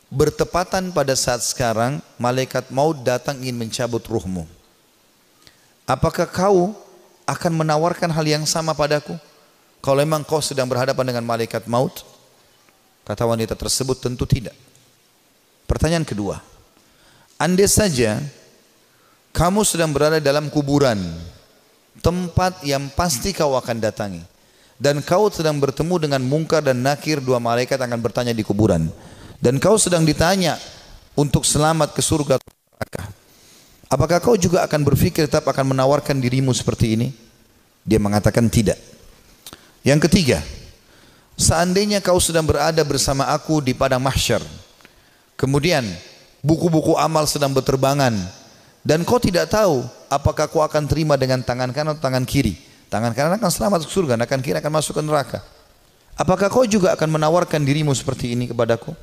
bertepatan pada saat sekarang malaikat maut datang ingin mencabut ruhmu. Apakah kau akan menawarkan hal yang sama padaku? Kalau memang kau sedang berhadapan dengan malaikat maut? Kata wanita tersebut tentu tidak. Pertanyaan kedua. Andai saja kamu sedang berada dalam kuburan tempat yang pasti kau akan datangi. Dan kau sedang bertemu dengan mungkar dan nakir dua malaikat akan bertanya di kuburan. Dan kau sedang ditanya untuk selamat ke surga neraka. Apakah kau juga akan berpikir tetap akan menawarkan dirimu seperti ini? Dia mengatakan tidak. Yang ketiga, seandainya kau sedang berada bersama aku di padang mahsyar, kemudian buku-buku amal sedang berterbangan, dan kau tidak tahu apakah kau akan terima dengan tangan kanan atau tangan kiri? Tangan kanan akan selamat ke surga, tangan kiri akan masuk ke neraka. Apakah kau juga akan menawarkan dirimu seperti ini kepadaku?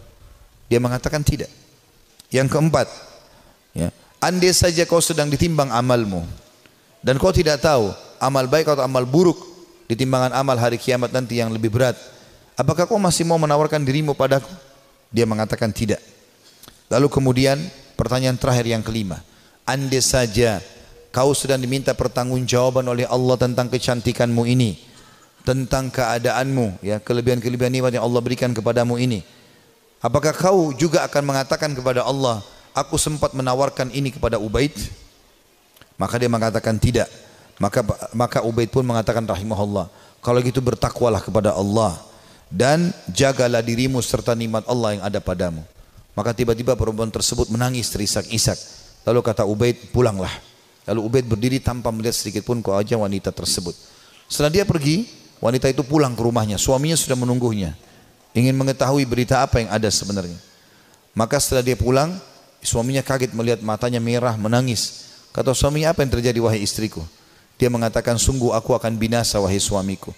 Dia mengatakan tidak. Yang keempat, ya, andai saja kau sedang ditimbang amalmu dan kau tidak tahu amal baik atau amal buruk di timbangan amal hari kiamat nanti yang lebih berat. Apakah kau masih mau menawarkan dirimu padaku? Dia mengatakan tidak. Lalu kemudian pertanyaan terakhir yang kelima. Andai saja kau sedang diminta pertanggungjawaban oleh Allah tentang kecantikanmu ini, tentang keadaanmu, ya kelebihan-kelebihan nikmat yang Allah berikan kepadamu ini. Apakah kau juga akan mengatakan kepada Allah, aku sempat menawarkan ini kepada Ubaid? Maka dia mengatakan tidak. Maka maka Ubaid pun mengatakan rahimahullah, kalau gitu bertakwalah kepada Allah dan jagalah dirimu serta nikmat Allah yang ada padamu. Maka tiba-tiba perempuan tersebut menangis terisak-isak. Lalu kata Ubaid, pulanglah. Lalu Ubaid berdiri tanpa melihat sedikit pun ke wajah wanita tersebut. Setelah dia pergi, wanita itu pulang ke rumahnya. Suaminya sudah menunggunya. Ingin mengetahui berita apa yang ada sebenarnya. Maka setelah dia pulang, suaminya kaget melihat matanya merah, menangis. Kata suaminya, apa yang terjadi wahai istriku? Dia mengatakan, sungguh aku akan binasa wahai suamiku.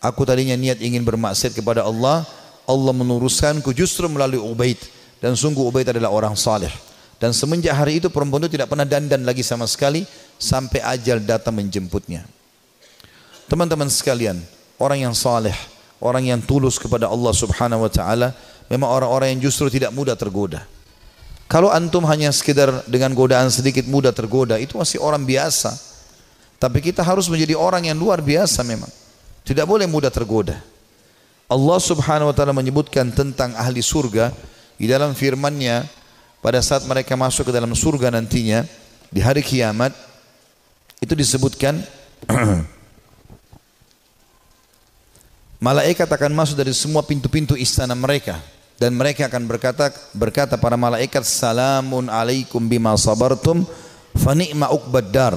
Aku tadinya niat ingin bermaksud kepada Allah, Allah menuruskanku justru melalui Ubaid. Dan sungguh Ubaid adalah orang saleh. Dan semenjak hari itu perempuan itu tidak pernah dandan lagi sama sekali sampai ajal datang menjemputnya. Teman-teman sekalian, orang yang saleh, orang yang tulus kepada Allah Subhanahu wa taala memang orang-orang yang justru tidak mudah tergoda. Kalau antum hanya sekedar dengan godaan sedikit mudah tergoda, itu masih orang biasa. Tapi kita harus menjadi orang yang luar biasa memang. Tidak boleh mudah tergoda. Allah Subhanahu wa taala menyebutkan tentang ahli surga di dalam firman-Nya pada saat mereka masuk ke dalam surga nantinya di hari kiamat itu disebutkan malaikat akan masuk dari semua pintu-pintu istana mereka. Dan mereka akan berkata berkata para malaikat salamun alaikum bima sabartum fa ni'ma uqbaddar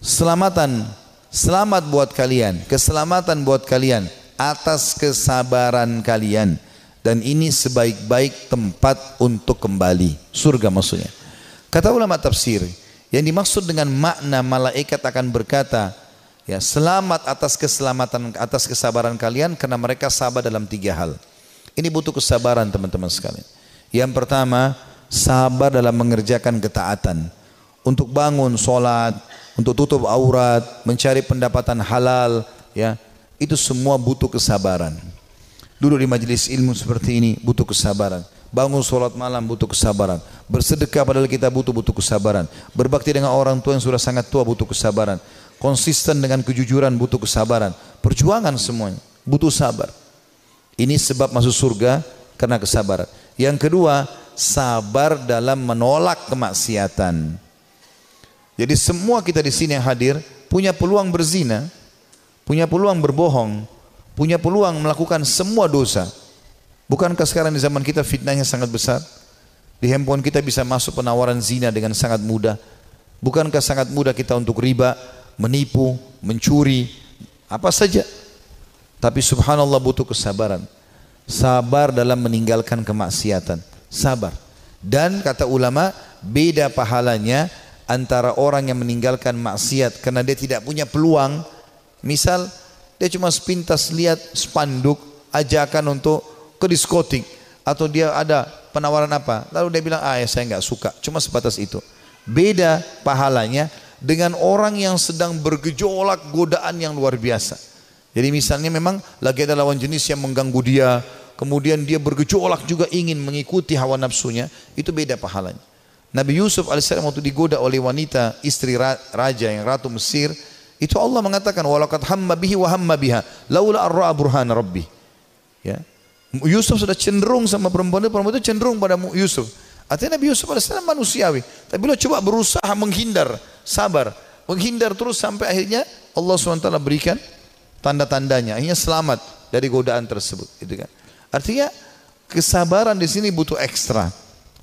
selamatan selamat buat kalian keselamatan buat kalian atas kesabaran kalian dan ini sebaik-baik tempat untuk kembali surga maksudnya kata ulama tafsir yang dimaksud dengan makna malaikat akan berkata ya selamat atas keselamatan atas kesabaran kalian karena mereka sabar dalam tiga hal ini butuh kesabaran teman-teman sekalian. Yang pertama, sabar dalam mengerjakan ketaatan. Untuk bangun sholat, untuk tutup aurat, mencari pendapatan halal, ya itu semua butuh kesabaran. Dulu di majelis ilmu seperti ini butuh kesabaran. Bangun sholat malam butuh kesabaran. Bersedekah padahal kita butuh butuh kesabaran. Berbakti dengan orang tua yang sudah sangat tua butuh kesabaran. Konsisten dengan kejujuran butuh kesabaran. Perjuangan semuanya butuh sabar. Ini sebab masuk surga karena kesabaran. Yang kedua, sabar dalam menolak kemaksiatan. Jadi semua kita di sini yang hadir punya peluang berzina, punya peluang berbohong, punya peluang melakukan semua dosa. Bukankah sekarang di zaman kita fitnahnya sangat besar? Di handphone kita bisa masuk penawaran zina dengan sangat mudah. Bukankah sangat mudah kita untuk riba, menipu, mencuri, apa saja. Tapi subhanallah butuh kesabaran. Sabar dalam meninggalkan kemaksiatan. Sabar. Dan kata ulama, beda pahalanya antara orang yang meninggalkan maksiat karena dia tidak punya peluang. Misal, dia cuma sepintas lihat spanduk ajakan untuk ke diskotik. Atau dia ada penawaran apa. Lalu dia bilang ah ya saya nggak suka. Cuma sebatas itu. Beda pahalanya dengan orang yang sedang bergejolak godaan yang luar biasa. Jadi misalnya memang lagi ada lawan jenis yang mengganggu dia, kemudian dia bergejolak juga ingin mengikuti hawa nafsunya, itu beda pahalanya. Nabi Yusuf alaihissalam waktu digoda oleh wanita istri raja yang ratu Mesir, itu Allah mengatakan walakat hamma bihi wa hamma biha. Laula arra burhan rabbi. Ya. Yusuf sudah cenderung sama perempuan itu, perempuan itu cenderung pada Yusuf. Artinya Nabi Yusuf alaihissalam manusiawi, tapi beliau coba berusaha menghindar, sabar, menghindar terus sampai akhirnya Allah SWT berikan tanda-tandanya. Akhirnya selamat dari godaan tersebut gitu kan. Artinya kesabaran di sini butuh ekstra.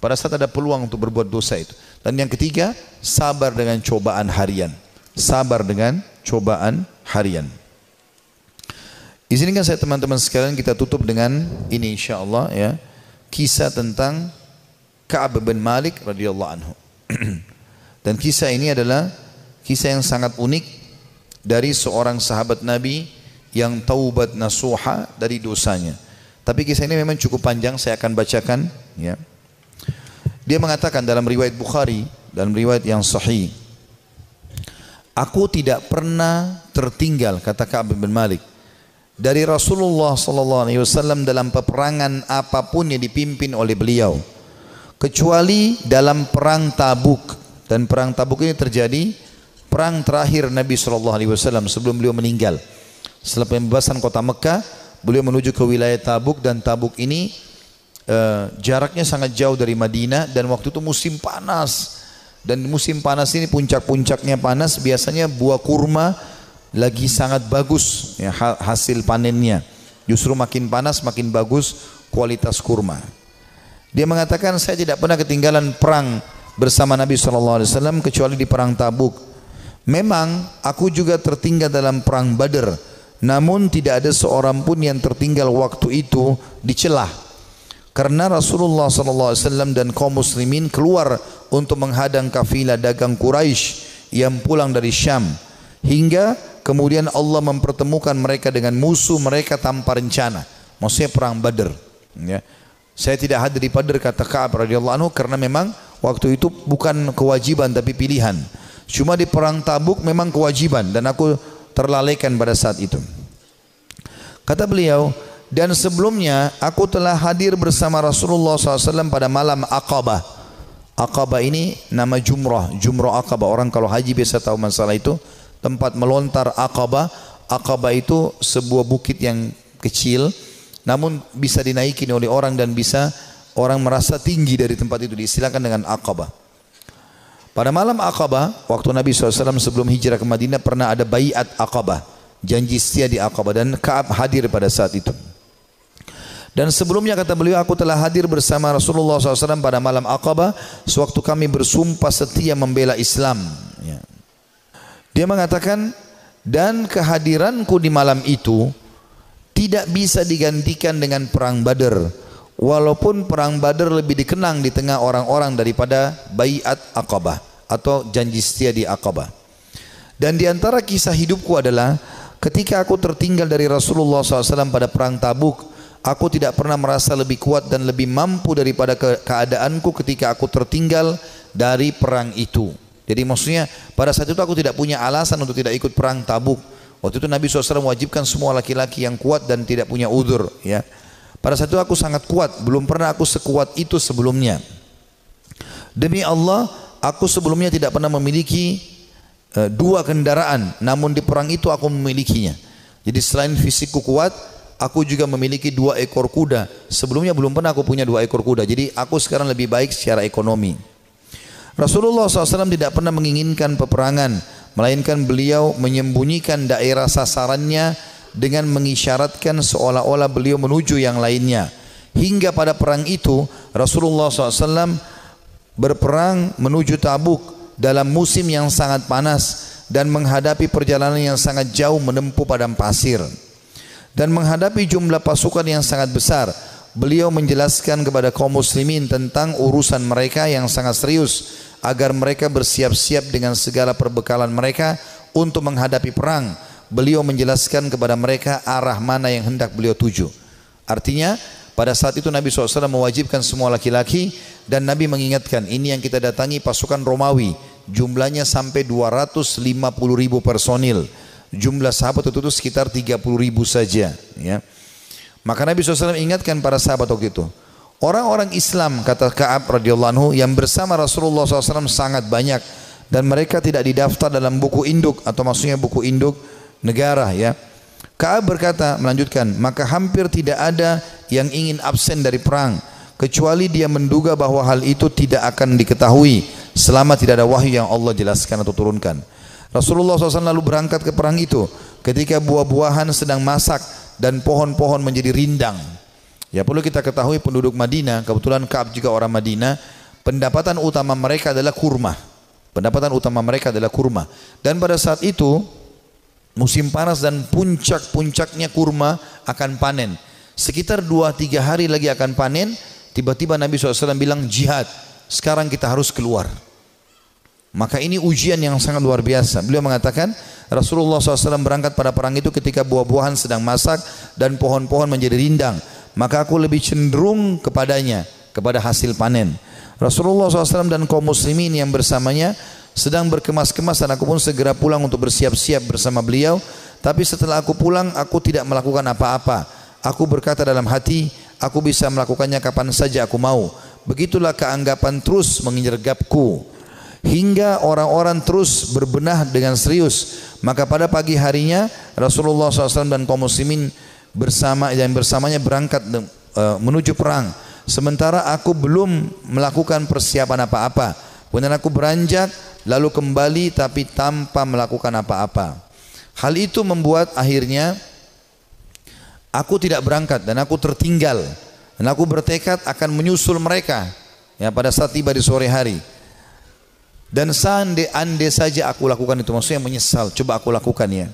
Pada saat ada peluang untuk berbuat dosa itu. Dan yang ketiga sabar dengan cobaan harian. Sabar dengan cobaan harian Izinkan saya teman-teman sekalian kita tutup dengan ini insya Allah ya kisah tentang Ka'ab bin Malik radhiyallahu anhu. Dan kisah ini adalah kisah yang sangat unik dari seorang sahabat Nabi yang taubat nasuha dari dosanya. Tapi kisah ini memang cukup panjang, saya akan bacakan. Ya. Dia mengatakan dalam riwayat Bukhari, dalam riwayat yang sahih, Aku tidak pernah tertinggal, kata Ka'ab bin Malik, dari Rasulullah sallallahu alaihi wasallam dalam peperangan apa pun yang dipimpin oleh beliau kecuali dalam perang Tabuk dan perang Tabuk ini terjadi perang terakhir Nabi SAW sebelum beliau meninggal. Setelah pembebasan kota Mekah, beliau menuju ke wilayah Tabuk dan Tabuk ini uh, jaraknya sangat jauh dari Madinah dan waktu itu musim panas. Dan musim panas ini puncak-puncaknya panas biasanya buah kurma lagi sangat bagus ya, hasil panennya. Justru makin panas makin bagus kualitas kurma. Dia mengatakan saya tidak pernah ketinggalan perang bersama Nabi SAW kecuali di perang Tabuk. Memang aku juga tertinggal dalam perang Badar, namun tidak ada seorang pun yang tertinggal waktu itu dicelah. Karena Rasulullah SAW dan kaum muslimin keluar untuk menghadang kafilah dagang Quraisy yang pulang dari Syam. Hingga kemudian Allah mempertemukan mereka dengan musuh mereka tanpa rencana. Maksudnya perang Badar. Ya. Saya tidak hadir di Badar kata Ka'ab radhiyallahu anhu karena memang waktu itu bukan kewajiban tapi pilihan. Cuma di perang tabuk memang kewajiban dan aku terlalaikan pada saat itu. Kata beliau, dan sebelumnya aku telah hadir bersama Rasulullah SAW pada malam Aqabah. Aqabah ini nama jumrah, jumrah Aqabah. Orang kalau haji biasa tahu masalah itu. Tempat melontar Aqabah. Aqabah itu sebuah bukit yang kecil, namun bisa dinaiki oleh orang dan bisa orang merasa tinggi dari tempat itu. Disilakan dengan Aqabah. Pada malam Aqabah, waktu Nabi SAW sebelum hijrah ke Madinah pernah ada bayat Aqabah, janji setia di Aqabah dan Kaab hadir pada saat itu. Dan sebelumnya kata beliau, aku telah hadir bersama Rasulullah SAW pada malam Aqabah sewaktu kami bersumpah setia membela Islam. Ya. Dia mengatakan, dan kehadiranku di malam itu tidak bisa digantikan dengan perang Badar. Walaupun perang Badar lebih dikenang di tengah orang-orang daripada Bayat Aqabah atau janji setia di Aqabah. Dan di antara kisah hidupku adalah ketika aku tertinggal dari Rasulullah SAW pada perang Tabuk, Aku tidak pernah merasa lebih kuat dan lebih mampu daripada ke keadaanku ketika aku tertinggal dari perang itu. Jadi maksudnya pada saat itu aku tidak punya alasan untuk tidak ikut perang tabuk. Waktu itu Nabi SAW mewajibkan semua laki-laki yang kuat dan tidak punya udur. Ya. Pada saat itu aku sangat kuat, belum pernah aku sekuat itu sebelumnya. Demi Allah, aku sebelumnya tidak pernah memiliki uh, dua kendaraan, namun di perang itu aku memilikinya. Jadi selain fisikku kuat, aku juga memiliki dua ekor kuda. Sebelumnya belum pernah aku punya dua ekor kuda. Jadi aku sekarang lebih baik secara ekonomi. Rasulullah SAW tidak pernah menginginkan peperangan, melainkan beliau menyembunyikan daerah sasarannya dengan mengisyaratkan seolah-olah beliau menuju yang lainnya. Hingga pada perang itu Rasulullah SAW berperang menuju Tabuk dalam musim yang sangat panas dan menghadapi perjalanan yang sangat jauh menempuh padang pasir dan menghadapi jumlah pasukan yang sangat besar. Beliau menjelaskan kepada kaum muslimin tentang urusan mereka yang sangat serius agar mereka bersiap-siap dengan segala perbekalan mereka untuk menghadapi perang. Beliau menjelaskan kepada mereka arah mana yang hendak beliau tuju. Artinya pada saat itu Nabi SAW mewajibkan semua laki-laki dan Nabi mengingatkan ini yang kita datangi pasukan Romawi. Jumlahnya sampai 250 ribu personil jumlah sahabat itu, itu sekitar 30 ribu saja ya. maka Nabi SAW ingatkan para sahabat waktu itu orang-orang Islam kata Ka'ab radhiyallahu anhu yang bersama Rasulullah SAW sangat banyak dan mereka tidak didaftar dalam buku induk atau maksudnya buku induk negara ya Ka'ab berkata melanjutkan maka hampir tidak ada yang ingin absen dari perang kecuali dia menduga bahwa hal itu tidak akan diketahui selama tidak ada wahyu yang Allah jelaskan atau turunkan Rasulullah SAW lalu berangkat ke perang itu ketika buah-buahan sedang masak dan pohon-pohon menjadi rindang. Ya perlu kita ketahui penduduk Madinah, kebetulan Kaab juga orang Madinah, pendapatan utama mereka adalah kurma. Pendapatan utama mereka adalah kurma. Dan pada saat itu musim panas dan puncak-puncaknya kurma akan panen. Sekitar 2-3 hari lagi akan panen, tiba-tiba Nabi SAW bilang jihad. Sekarang kita harus keluar. Maka ini ujian yang sangat luar biasa. Beliau mengatakan Rasulullah SAW berangkat pada perang itu ketika buah-buahan sedang masak dan pohon-pohon menjadi rindang. Maka aku lebih cenderung kepadanya, kepada hasil panen. Rasulullah SAW dan kaum muslimin yang bersamanya sedang berkemas-kemas dan aku pun segera pulang untuk bersiap-siap bersama beliau. Tapi setelah aku pulang, aku tidak melakukan apa-apa. Aku berkata dalam hati, aku bisa melakukannya kapan saja aku mau. Begitulah keanggapan terus menginjergapku hingga orang-orang terus berbenah dengan serius. Maka pada pagi harinya Rasulullah SAW dan kaum muslimin bersama dan bersamanya berangkat uh, menuju perang. Sementara aku belum melakukan persiapan apa-apa. Kemudian aku beranjak lalu kembali tapi tanpa melakukan apa-apa. Hal itu membuat akhirnya aku tidak berangkat dan aku tertinggal. Dan aku bertekad akan menyusul mereka ya pada saat tiba di sore hari. Dan sande ande saja aku lakukan itu maksudnya menyesal coba aku lakukan ya.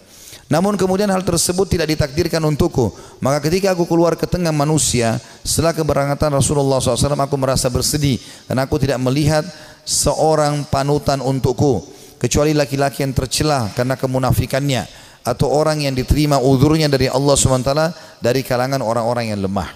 Namun kemudian hal tersebut tidak ditakdirkan untukku. Maka ketika aku keluar ke tengah manusia setelah keberangkatan Rasulullah SAW aku merasa bersedih dan aku tidak melihat seorang panutan untukku kecuali laki-laki yang tercelah karena kemunafikannya atau orang yang diterima udurnya dari Allah SWT dari kalangan orang-orang yang lemah.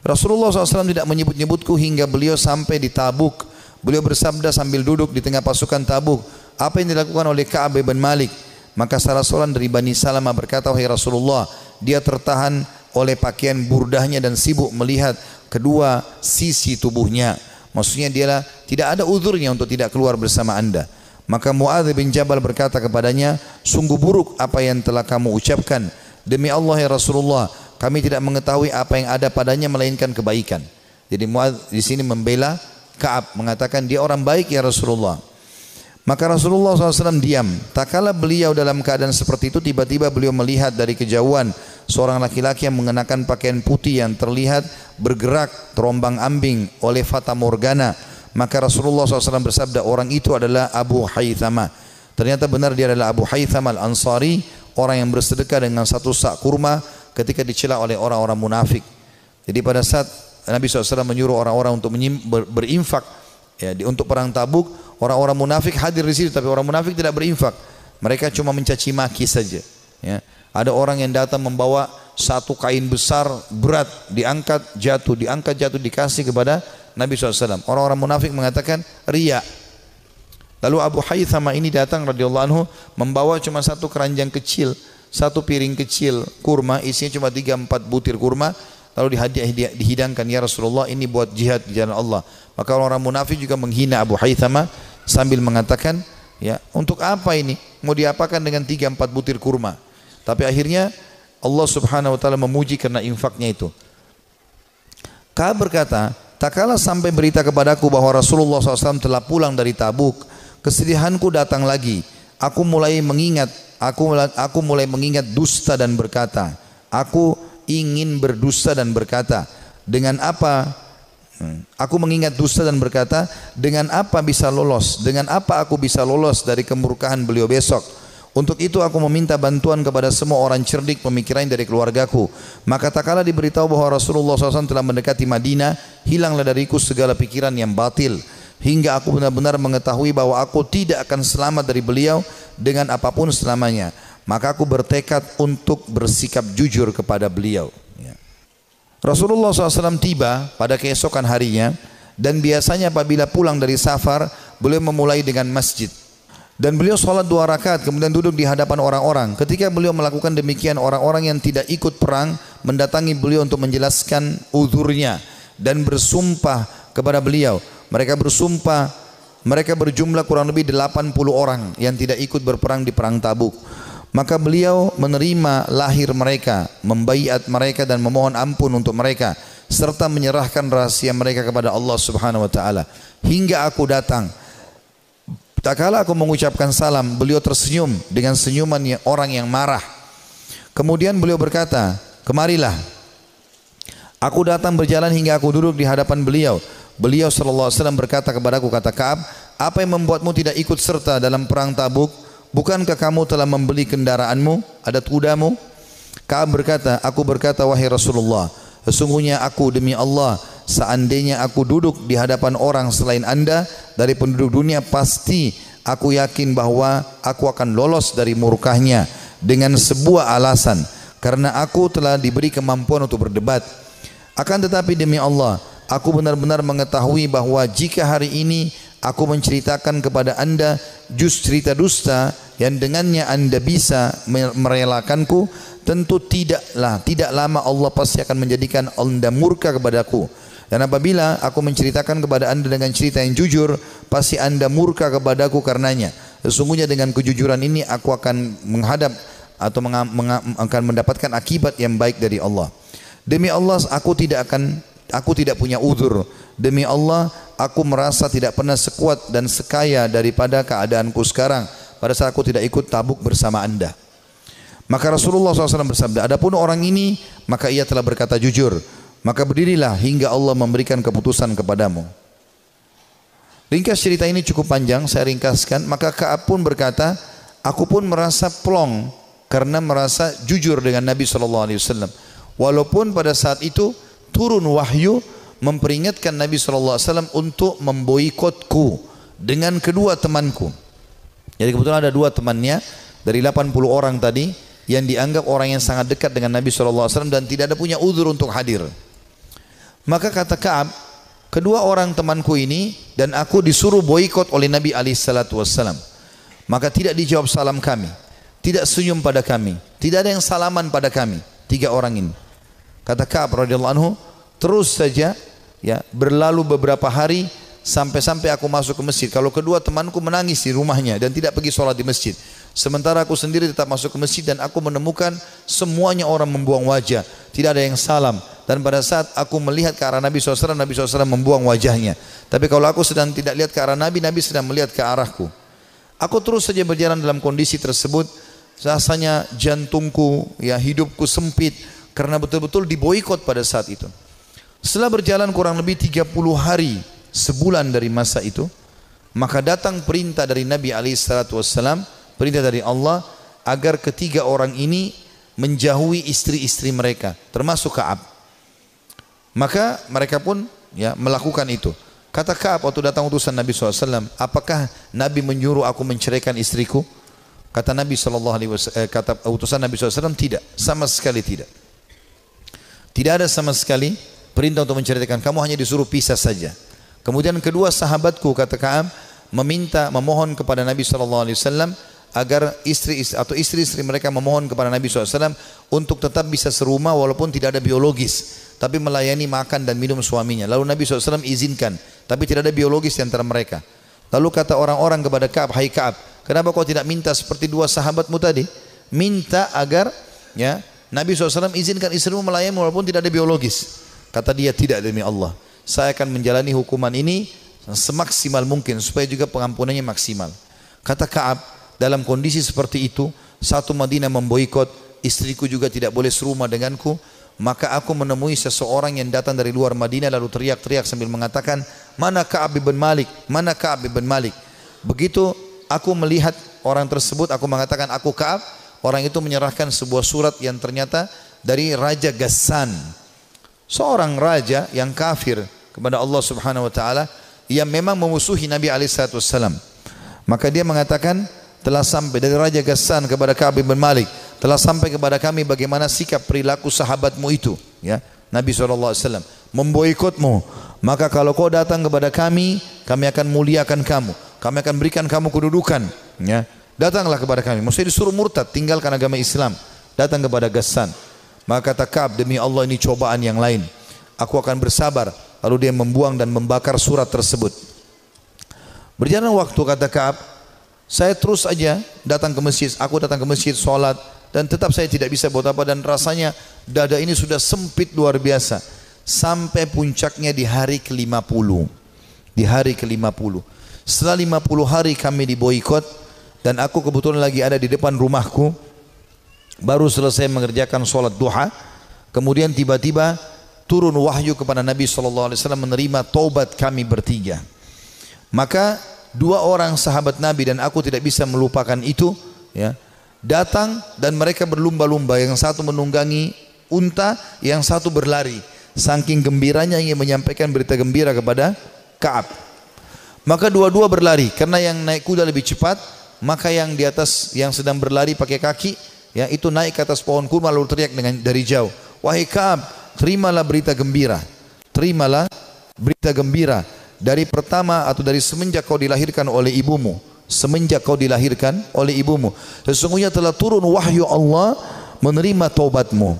Rasulullah SAW tidak menyebut-nyebutku hingga beliau sampai di Tabuk Beliau bersabda sambil duduk di tengah pasukan tabuk. Apa yang dilakukan oleh Ka'ab bin Malik? Maka salah seorang dari Bani Salamah berkata, Wahai Rasulullah, dia tertahan oleh pakaian burdahnya dan sibuk melihat kedua sisi tubuhnya. Maksudnya dia tidak ada uzurnya untuk tidak keluar bersama anda. Maka Muadz bin Jabal berkata kepadanya, sungguh buruk apa yang telah kamu ucapkan. Demi Allah ya Rasulullah, kami tidak mengetahui apa yang ada padanya melainkan kebaikan. Jadi Muadz di sini membela Kaab mengatakan dia orang baik ya Rasulullah. Maka Rasulullah SAW diam. Tak kala beliau dalam keadaan seperti itu tiba-tiba beliau melihat dari kejauhan seorang laki-laki yang mengenakan pakaian putih yang terlihat bergerak terombang ambing oleh fata morgana maka Rasulullah SAW bersabda orang itu adalah Abu Haythama ternyata benar dia adalah Abu Haythama al-Ansari orang yang bersedekah dengan satu sak kurma ketika dicela oleh orang-orang munafik jadi pada saat Nabi SAW menyuruh orang-orang untuk berinfak ya, untuk perang tabuk orang-orang munafik hadir di situ tapi orang munafik tidak berinfak mereka cuma mencaci maki saja ya. Ada orang yang datang membawa satu kain besar berat diangkat jatuh diangkat jatuh dikasih kepada Nabi SAW. Orang-orang munafik mengatakan ria. Lalu Abu Haythama ini datang radhiyallahu anhu membawa cuma satu keranjang kecil, satu piring kecil kurma isinya cuma tiga empat butir kurma. Lalu dihadiah, dihidangkan ya Rasulullah ini buat jihad di jalan Allah. Maka orang, -orang munafik juga menghina Abu Haythama sambil mengatakan ya untuk apa ini? Mau diapakan dengan tiga empat butir kurma? Tapi akhirnya Allah subhanahu wa ta'ala memuji karena infaknya itu. Ka'ab berkata, tak kalah sampai berita kepadaku bahwa Rasulullah SAW telah pulang dari Tabuk, kesedihanku datang lagi. Aku mulai mengingat, aku aku mulai mengingat dusta dan berkata, aku ingin berdusta dan berkata, dengan apa hmm, Aku mengingat dusta dan berkata, dengan apa bisa lolos? Dengan apa aku bisa lolos dari kemurkaan beliau besok? Untuk itu aku meminta bantuan kepada semua orang cerdik pemikiran dari keluargaku. Maka tak kala diberitahu bahwa Rasulullah SAW telah mendekati Madinah, hilanglah dariku segala pikiran yang batil. Hingga aku benar-benar mengetahui bahwa aku tidak akan selamat dari beliau dengan apa pun selamanya. Maka aku bertekad untuk bersikap jujur kepada beliau. Ya. Rasulullah SAW tiba pada keesokan harinya dan biasanya apabila pulang dari safar beliau memulai dengan masjid. Dan beliau sholat dua rakaat kemudian duduk di hadapan orang-orang. Ketika beliau melakukan demikian orang-orang yang tidak ikut perang mendatangi beliau untuk menjelaskan uzurnya dan bersumpah kepada beliau. Mereka bersumpah mereka berjumlah kurang lebih 80 orang yang tidak ikut berperang di perang Tabuk. Maka beliau menerima lahir mereka, membaiat mereka dan memohon ampun untuk mereka serta menyerahkan rahasia mereka kepada Allah Subhanahu wa taala. Hingga aku datang Tak kala aku mengucapkan salam, beliau tersenyum dengan senyuman orang yang marah. Kemudian beliau berkata, kemarilah. Aku datang berjalan hingga aku duduk di hadapan beliau. Beliau sallallahu alaihi wasallam berkata kepadaku kata Ka'ab, apa yang membuatmu tidak ikut serta dalam perang Tabuk? Bukankah kamu telah membeli kendaraanmu, ada kudamu? Ka'ab berkata, aku berkata wahai Rasulullah, sesungguhnya aku demi Allah seandainya aku duduk di hadapan orang selain anda dari penduduk dunia pasti aku yakin bahwa aku akan lolos dari murkahnya dengan sebuah alasan karena aku telah diberi kemampuan untuk berdebat akan tetapi demi Allah aku benar-benar mengetahui bahwa jika hari ini aku menceritakan kepada anda jus cerita dusta yang dengannya anda bisa merelakanku tentu tidaklah tidak lama Allah pasti akan menjadikan anda murka kepadaku dan apabila aku menceritakan kepada anda dengan cerita yang jujur, pasti anda murka kepadaku karenanya. Sesungguhnya dengan kejujuran ini aku akan menghadap atau akan mendapatkan akibat yang baik dari Allah. Demi Allah aku tidak akan aku tidak punya uzur. Demi Allah aku merasa tidak pernah sekuat dan sekaya daripada keadaanku sekarang pada saat aku tidak ikut tabuk bersama anda. Maka Rasulullah SAW bersabda, adapun orang ini maka ia telah berkata jujur. Maka berdirilah hingga Allah memberikan keputusan kepadamu. Ringkas cerita ini cukup panjang, saya ringkaskan. Maka Kaab pun berkata, aku pun merasa plong karena merasa jujur dengan Nabi Wasallam. Walaupun pada saat itu turun wahyu memperingatkan Nabi Wasallam untuk memboikotku dengan kedua temanku. Jadi kebetulan ada dua temannya dari 80 orang tadi yang dianggap orang yang sangat dekat dengan Nabi Wasallam dan tidak ada punya uzur untuk hadir. Maka kata Kaab, kedua orang temanku ini dan aku disuruh boikot oleh Nabi wasallam. Maka tidak dijawab salam kami, tidak senyum pada kami, tidak ada yang salaman pada kami. Tiga orang ini. Kata Kaab radhiyallahu anhu, terus saja ya berlalu beberapa hari sampai-sampai aku masuk ke masjid. Kalau kedua temanku menangis di rumahnya dan tidak pergi sholat di masjid. Sementara aku sendiri tetap masuk ke masjid dan aku menemukan semuanya orang membuang wajah. Tidak ada yang salam. Dan pada saat aku melihat ke arah Nabi SAW, Nabi SAW membuang wajahnya. Tapi kalau aku sedang tidak lihat ke arah Nabi, Nabi sedang melihat ke arahku. Aku terus saja berjalan dalam kondisi tersebut rasanya jantungku, ya hidupku sempit karena betul-betul diboikot pada saat itu. Setelah berjalan kurang lebih 30 hari, sebulan dari masa itu, maka datang perintah dari Nabi alaihi salatu wassalam, perintah dari Allah agar ketiga orang ini menjauhi istri-istri mereka, termasuk Ka'ab. Maka mereka pun ya melakukan itu. Kata Ka'ab waktu datang utusan Nabi SAW, apakah Nabi menyuruh aku menceraikan istriku? Kata Nabi Wasallam, eh, kata utusan Nabi SAW tidak, sama sekali tidak. Tidak ada sama sekali perintah untuk menceritakan. Kamu hanya disuruh pisah saja. Kemudian kedua sahabatku kata Kaam meminta memohon kepada Nabi Shallallahu Alaihi Wasallam agar istri atau istri-istri mereka memohon kepada Nabi SAW untuk tetap bisa serumah walaupun tidak ada biologis tapi melayani makan dan minum suaminya lalu Nabi SAW izinkan tapi tidak ada biologis di antara mereka lalu kata orang-orang kepada Kaab hai Kaab kenapa kau tidak minta seperti dua sahabatmu tadi minta agar ya Nabi SAW izinkan istrimu melayani walaupun tidak ada biologis. Kata dia tidak demi Allah. Saya akan menjalani hukuman ini semaksimal mungkin supaya juga pengampunannya maksimal. Kata Kaab dalam kondisi seperti itu satu Madinah memboikot istriku juga tidak boleh serumah denganku maka aku menemui seseorang yang datang dari luar Madinah lalu teriak-teriak sambil mengatakan mana Ka'ab bin Malik mana Ka'ab bin Malik begitu aku melihat orang tersebut aku mengatakan aku Ka'ab orang itu menyerahkan sebuah surat yang ternyata dari Raja Gassan. Seorang raja yang kafir kepada Allah Subhanahu wa taala yang memang memusuhi Nabi alaihi wasallam. Maka dia mengatakan telah sampai dari Raja Gassan kepada Ka'ab bin Malik telah sampai kepada kami bagaimana sikap perilaku sahabatmu itu ya Nabi SAW memboikotmu maka kalau kau datang kepada kami kami akan muliakan kamu kami akan berikan kamu kedudukan ya Datanglah kepada kami. Maksudnya disuruh murtad, tinggalkan agama Islam. Datang kepada Gassan. Maka kata Ka'ab, demi Allah ini cobaan yang lain. Aku akan bersabar. Lalu dia membuang dan membakar surat tersebut. Berjalan waktu kata Ka'ab, saya terus aja datang ke masjid. Aku datang ke masjid, sholat. Dan tetap saya tidak bisa buat apa. Dan rasanya dada ini sudah sempit luar biasa. Sampai puncaknya di hari ke-50. Di hari ke-50. Setelah 50 hari kami diboikot, dan aku kebetulan lagi ada di depan rumahku baru selesai mengerjakan sholat duha kemudian tiba-tiba turun wahyu kepada Nabi SAW menerima taubat kami bertiga. Maka dua orang sahabat Nabi dan aku tidak bisa melupakan itu ya datang dan mereka berlumba-lumba. Yang satu menunggangi unta yang satu berlari. Saking gembiranya ingin menyampaikan berita gembira kepada Kaab. Maka dua-dua berlari. Karena yang naik kuda lebih cepat maka yang di atas yang sedang berlari pakai kaki ya itu naik ke atas pohon kurma lalu teriak dengan dari jauh. Wahai Kaab terimalah berita gembira. Terimalah berita gembira dari pertama atau dari semenjak kau dilahirkan oleh ibumu. Semenjak kau dilahirkan oleh ibumu. Sesungguhnya telah turun wahyu Allah menerima taubatmu.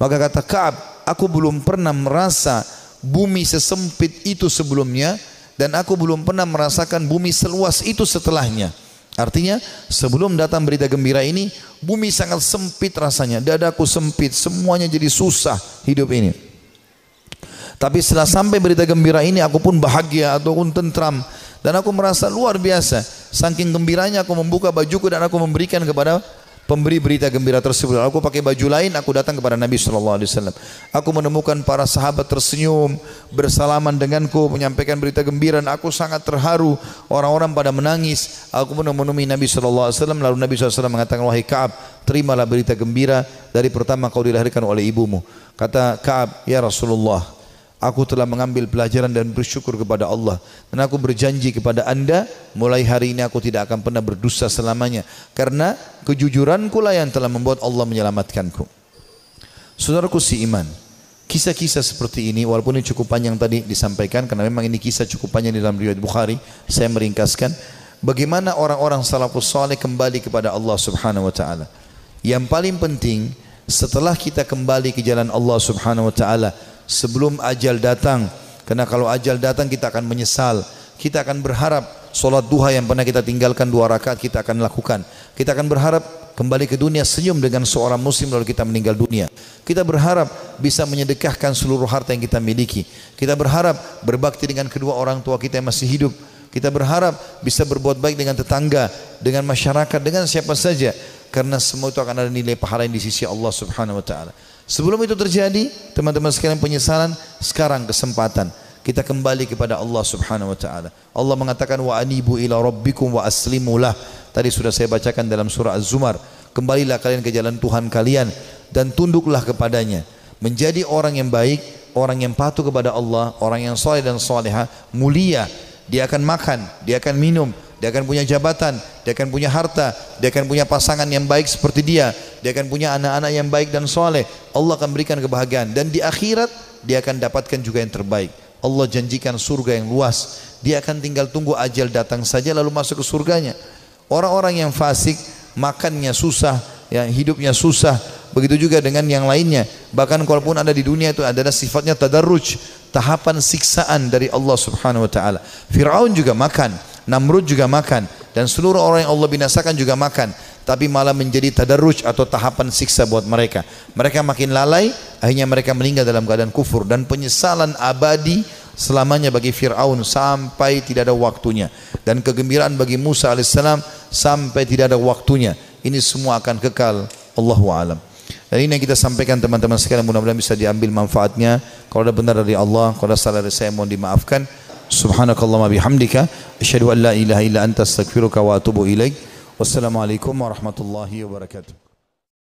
Maka kata Kaab aku belum pernah merasa bumi sesempit itu sebelumnya dan aku belum pernah merasakan bumi seluas itu setelahnya Artinya sebelum datang berita gembira ini bumi sangat sempit rasanya, dadaku sempit, semuanya jadi susah hidup ini. Tapi setelah sampai berita gembira ini aku pun bahagia ataupun tentram dan aku merasa luar biasa. Saking gembiranya aku membuka bajuku dan aku memberikan kepada pemberi berita gembira tersebut. Aku pakai baju lain, aku datang kepada Nabi Shallallahu Alaihi Wasallam. Aku menemukan para sahabat tersenyum, bersalaman denganku, menyampaikan berita gembira. Dan aku sangat terharu. Orang-orang pada menangis. Aku pun menemui Nabi Shallallahu Alaihi Wasallam. Lalu Nabi SAW mengatakan, wahai Kaab, terimalah berita gembira dari pertama kau dilahirkan oleh ibumu. Kata Kaab, ya Rasulullah, Aku telah mengambil pelajaran dan bersyukur kepada Allah. Dan aku berjanji kepada anda, mulai hari ini aku tidak akan pernah berdosa selamanya. Karena kejujuranku lah yang telah membuat Allah menyelamatkanku. Saudaraku si iman, kisah-kisah seperti ini, walaupun ini cukup panjang tadi disampaikan, karena memang ini kisah cukup panjang di dalam riwayat Bukhari, saya meringkaskan. Bagaimana orang-orang salafus saleh kembali kepada Allah subhanahu wa ta'ala. Yang paling penting, setelah kita kembali ke jalan Allah subhanahu wa ta'ala, sebelum ajal datang. Karena kalau ajal datang kita akan menyesal. Kita akan berharap solat duha yang pernah kita tinggalkan dua rakaat kita akan lakukan. Kita akan berharap kembali ke dunia senyum dengan seorang muslim lalu kita meninggal dunia. Kita berharap bisa menyedekahkan seluruh harta yang kita miliki. Kita berharap berbakti dengan kedua orang tua kita yang masih hidup. Kita berharap bisa berbuat baik dengan tetangga, dengan masyarakat, dengan siapa saja. karena semua itu akan ada nilai pahala yang di sisi Allah Subhanahu wa taala. Sebelum itu terjadi, teman-teman sekalian penyesalan, sekarang kesempatan kita kembali kepada Allah Subhanahu wa taala. Allah mengatakan wa anibu ila rabbikum wa aslimulah. Tadi sudah saya bacakan dalam surah Az-Zumar. Kembalilah kalian ke jalan Tuhan kalian dan tunduklah kepadanya. Menjadi orang yang baik, orang yang patuh kepada Allah, orang yang soleh dan soleha, mulia. Dia akan makan, dia akan minum, dia akan punya jabatan, dia akan punya harta, dia akan punya pasangan yang baik seperti dia, dia akan punya anak-anak yang baik dan soleh. Allah akan berikan kebahagiaan dan di akhirat dia akan dapatkan juga yang terbaik. Allah janjikan surga yang luas. Dia akan tinggal tunggu ajal datang saja lalu masuk ke surganya. Orang-orang yang fasik makannya susah, yang hidupnya susah. Begitu juga dengan yang lainnya. Bahkan kalaupun ada di dunia itu adalah sifatnya tadarruj, tahapan siksaan dari Allah Subhanahu wa taala. Firaun juga makan, Namrud juga makan dan seluruh orang yang Allah binasakan juga makan tapi malah menjadi tadarruj atau tahapan siksa buat mereka. Mereka makin lalai, akhirnya mereka meninggal dalam keadaan kufur dan penyesalan abadi selamanya bagi Fir'aun sampai tidak ada waktunya dan kegembiraan bagi Musa alaihissalam sampai tidak ada waktunya. Ini semua akan kekal. Allahu alam. Dan ini yang kita sampaikan teman-teman sekalian mudah-mudahan bisa diambil manfaatnya. Kalau ada benar dari Allah, kalau ada salah dari saya mohon dimaafkan. سبحانك اللهم بحمدك أشهد أن لا إله إلا أنت أستغفرك وأتوب إليك. والسلام عليكم ورحمة الله وبركاته.